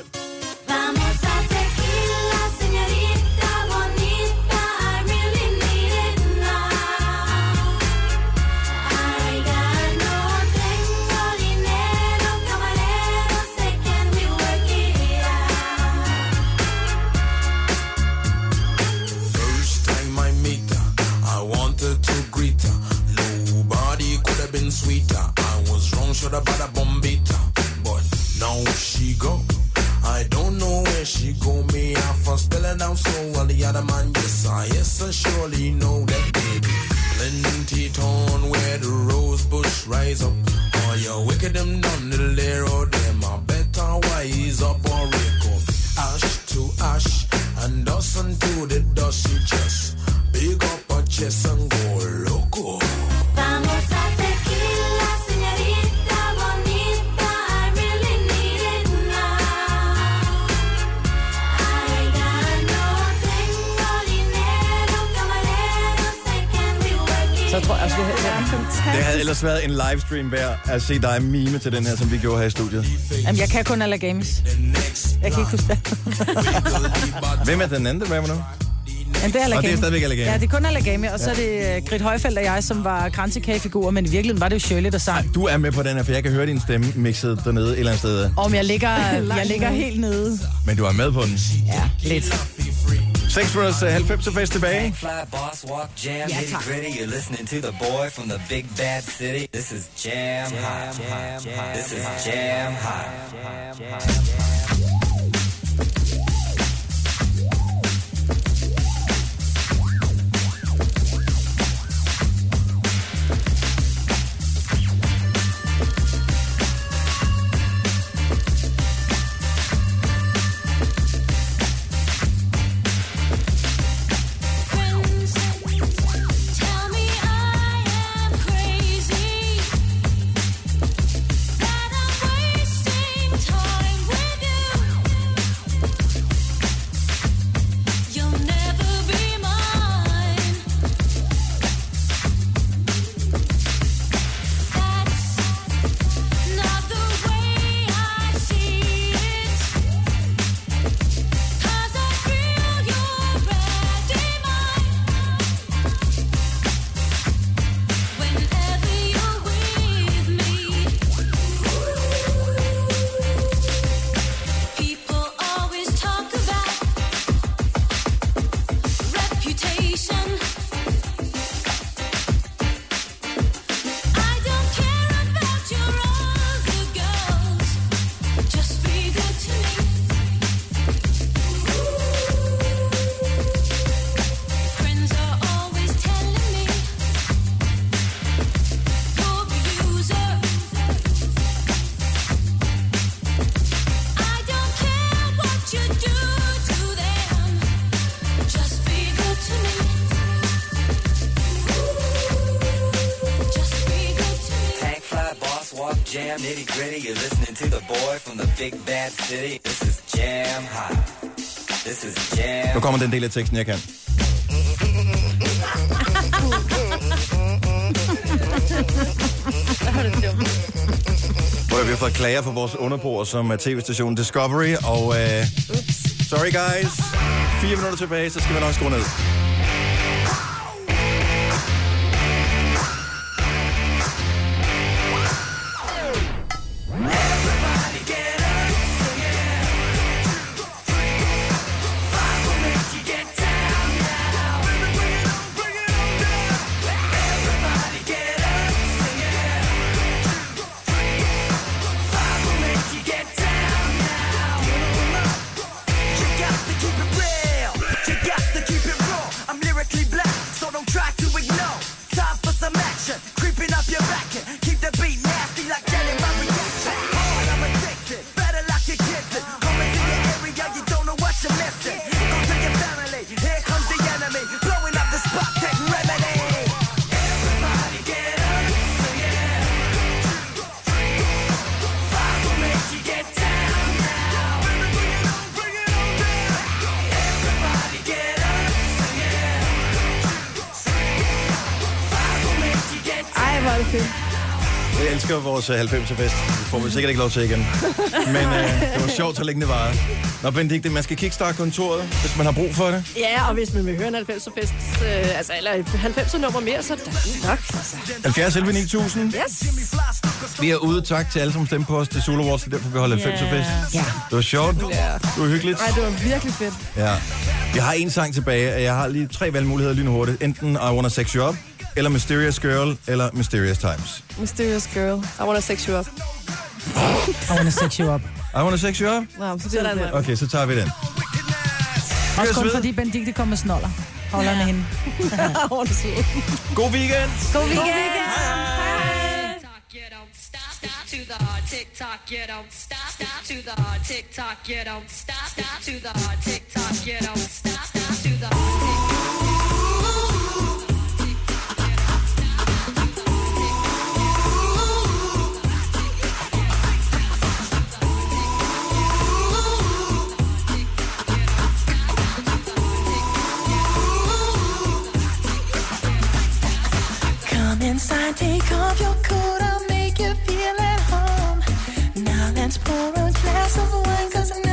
Wrong, should have bought a bombita. But now she go. I don't know where she go. Me off for spelling down slow while the other man, yes, I yes, I surely know that baby. Plenty town where the rose bush rise up. All you wicked them done, little there or them. I better wise up or wake up. Ash to ash and dust unto the dust. You just Det havde ellers været en livestream værd at se dig mime til den her, som vi gjorde her i studiet. Jamen, jeg kan kun alle games. Jeg kan ikke huske det. Hvem er den anden, der rapper nu? Jamen, det er Og det er Alagami. stadigvæk Alagami. Ja, det er kun Alagami, og så er det uh, Grit Højfeldt og jeg, som var kransekagefigurer, men i virkeligheden var det jo Shirley, der sang. Du er med på den her, for jeg kan høre din stemme mixet dernede et eller andet sted. Om jeg ligger, jeg ligger helt nede. Men du er med på den. Ja, lidt. 6 minutters uh, 90 fest tilbage. Fly boss walk jam Ja, nitty tak. gritty. You're listening to the boy from the big bad city. This is jam hot. This is jam hot. Tell big bad city. This is jam hot. This is jam. Nu kommer den del af teksten, jeg kan. Hvor vi har fået klager for vores underbord som er tv-stationen Discovery, og uh, sorry guys, fire minutter tilbage, så skal vi nok skrue ned. Vores øh, 90'er fest. Det får vi sikkert ikke lov til igen. Men øh, det var sjovt, så længe det var. Nå, Benedikte, man skal kickstarte kontoret, hvis man har brug for det. Ja, og hvis man vil høre en 90'er fest, øh, altså, eller et 90'er nummer mere, så er det nok. Altså. 70 11 9000. Yes. Vi er ude. Tak til alle, som stemte på os til Solo Awards. Det er derfor, vi holder 90'er fest. Ja. Det var sjovt. Ja. Det var hyggeligt. Ej, det var virkelig fedt. Ja. Jeg har en sang tilbage, og jeg har lige tre valgmuligheder lynhurtigt. Enten I Wanna Sex You Up, eller Mysterious Girl, eller Mysterious Times. Mysterious girl. I wanna sex you up. I wanna sex you up. I Wanna Sex You Up? Nå, så det er det. Okay, så tager vi den. Også kun ved. fordi Benedikte kom med snoller. Holder med hende. Hun er sød. God weekend! God weekend! to the hard tick tock, you don't stop, stop to the hard tick tock, you don't stop, stop to the hard tick tock, you don't stop, stop to the hard inside, take off your coat, I'll make you feel at home. Now let's pour a glass of wine, cause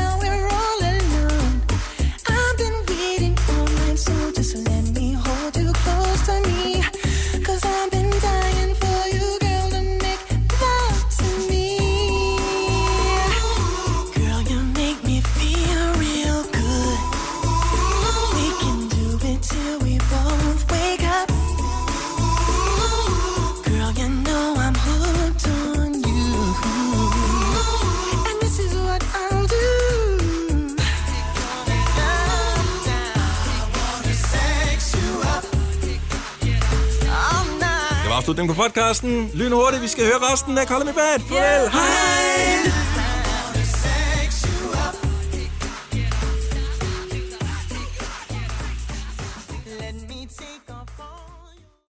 Afslutningen på podcasten. Lynhurtigt, vi skal høre resten af Call Me Bad. Farvel. Hej!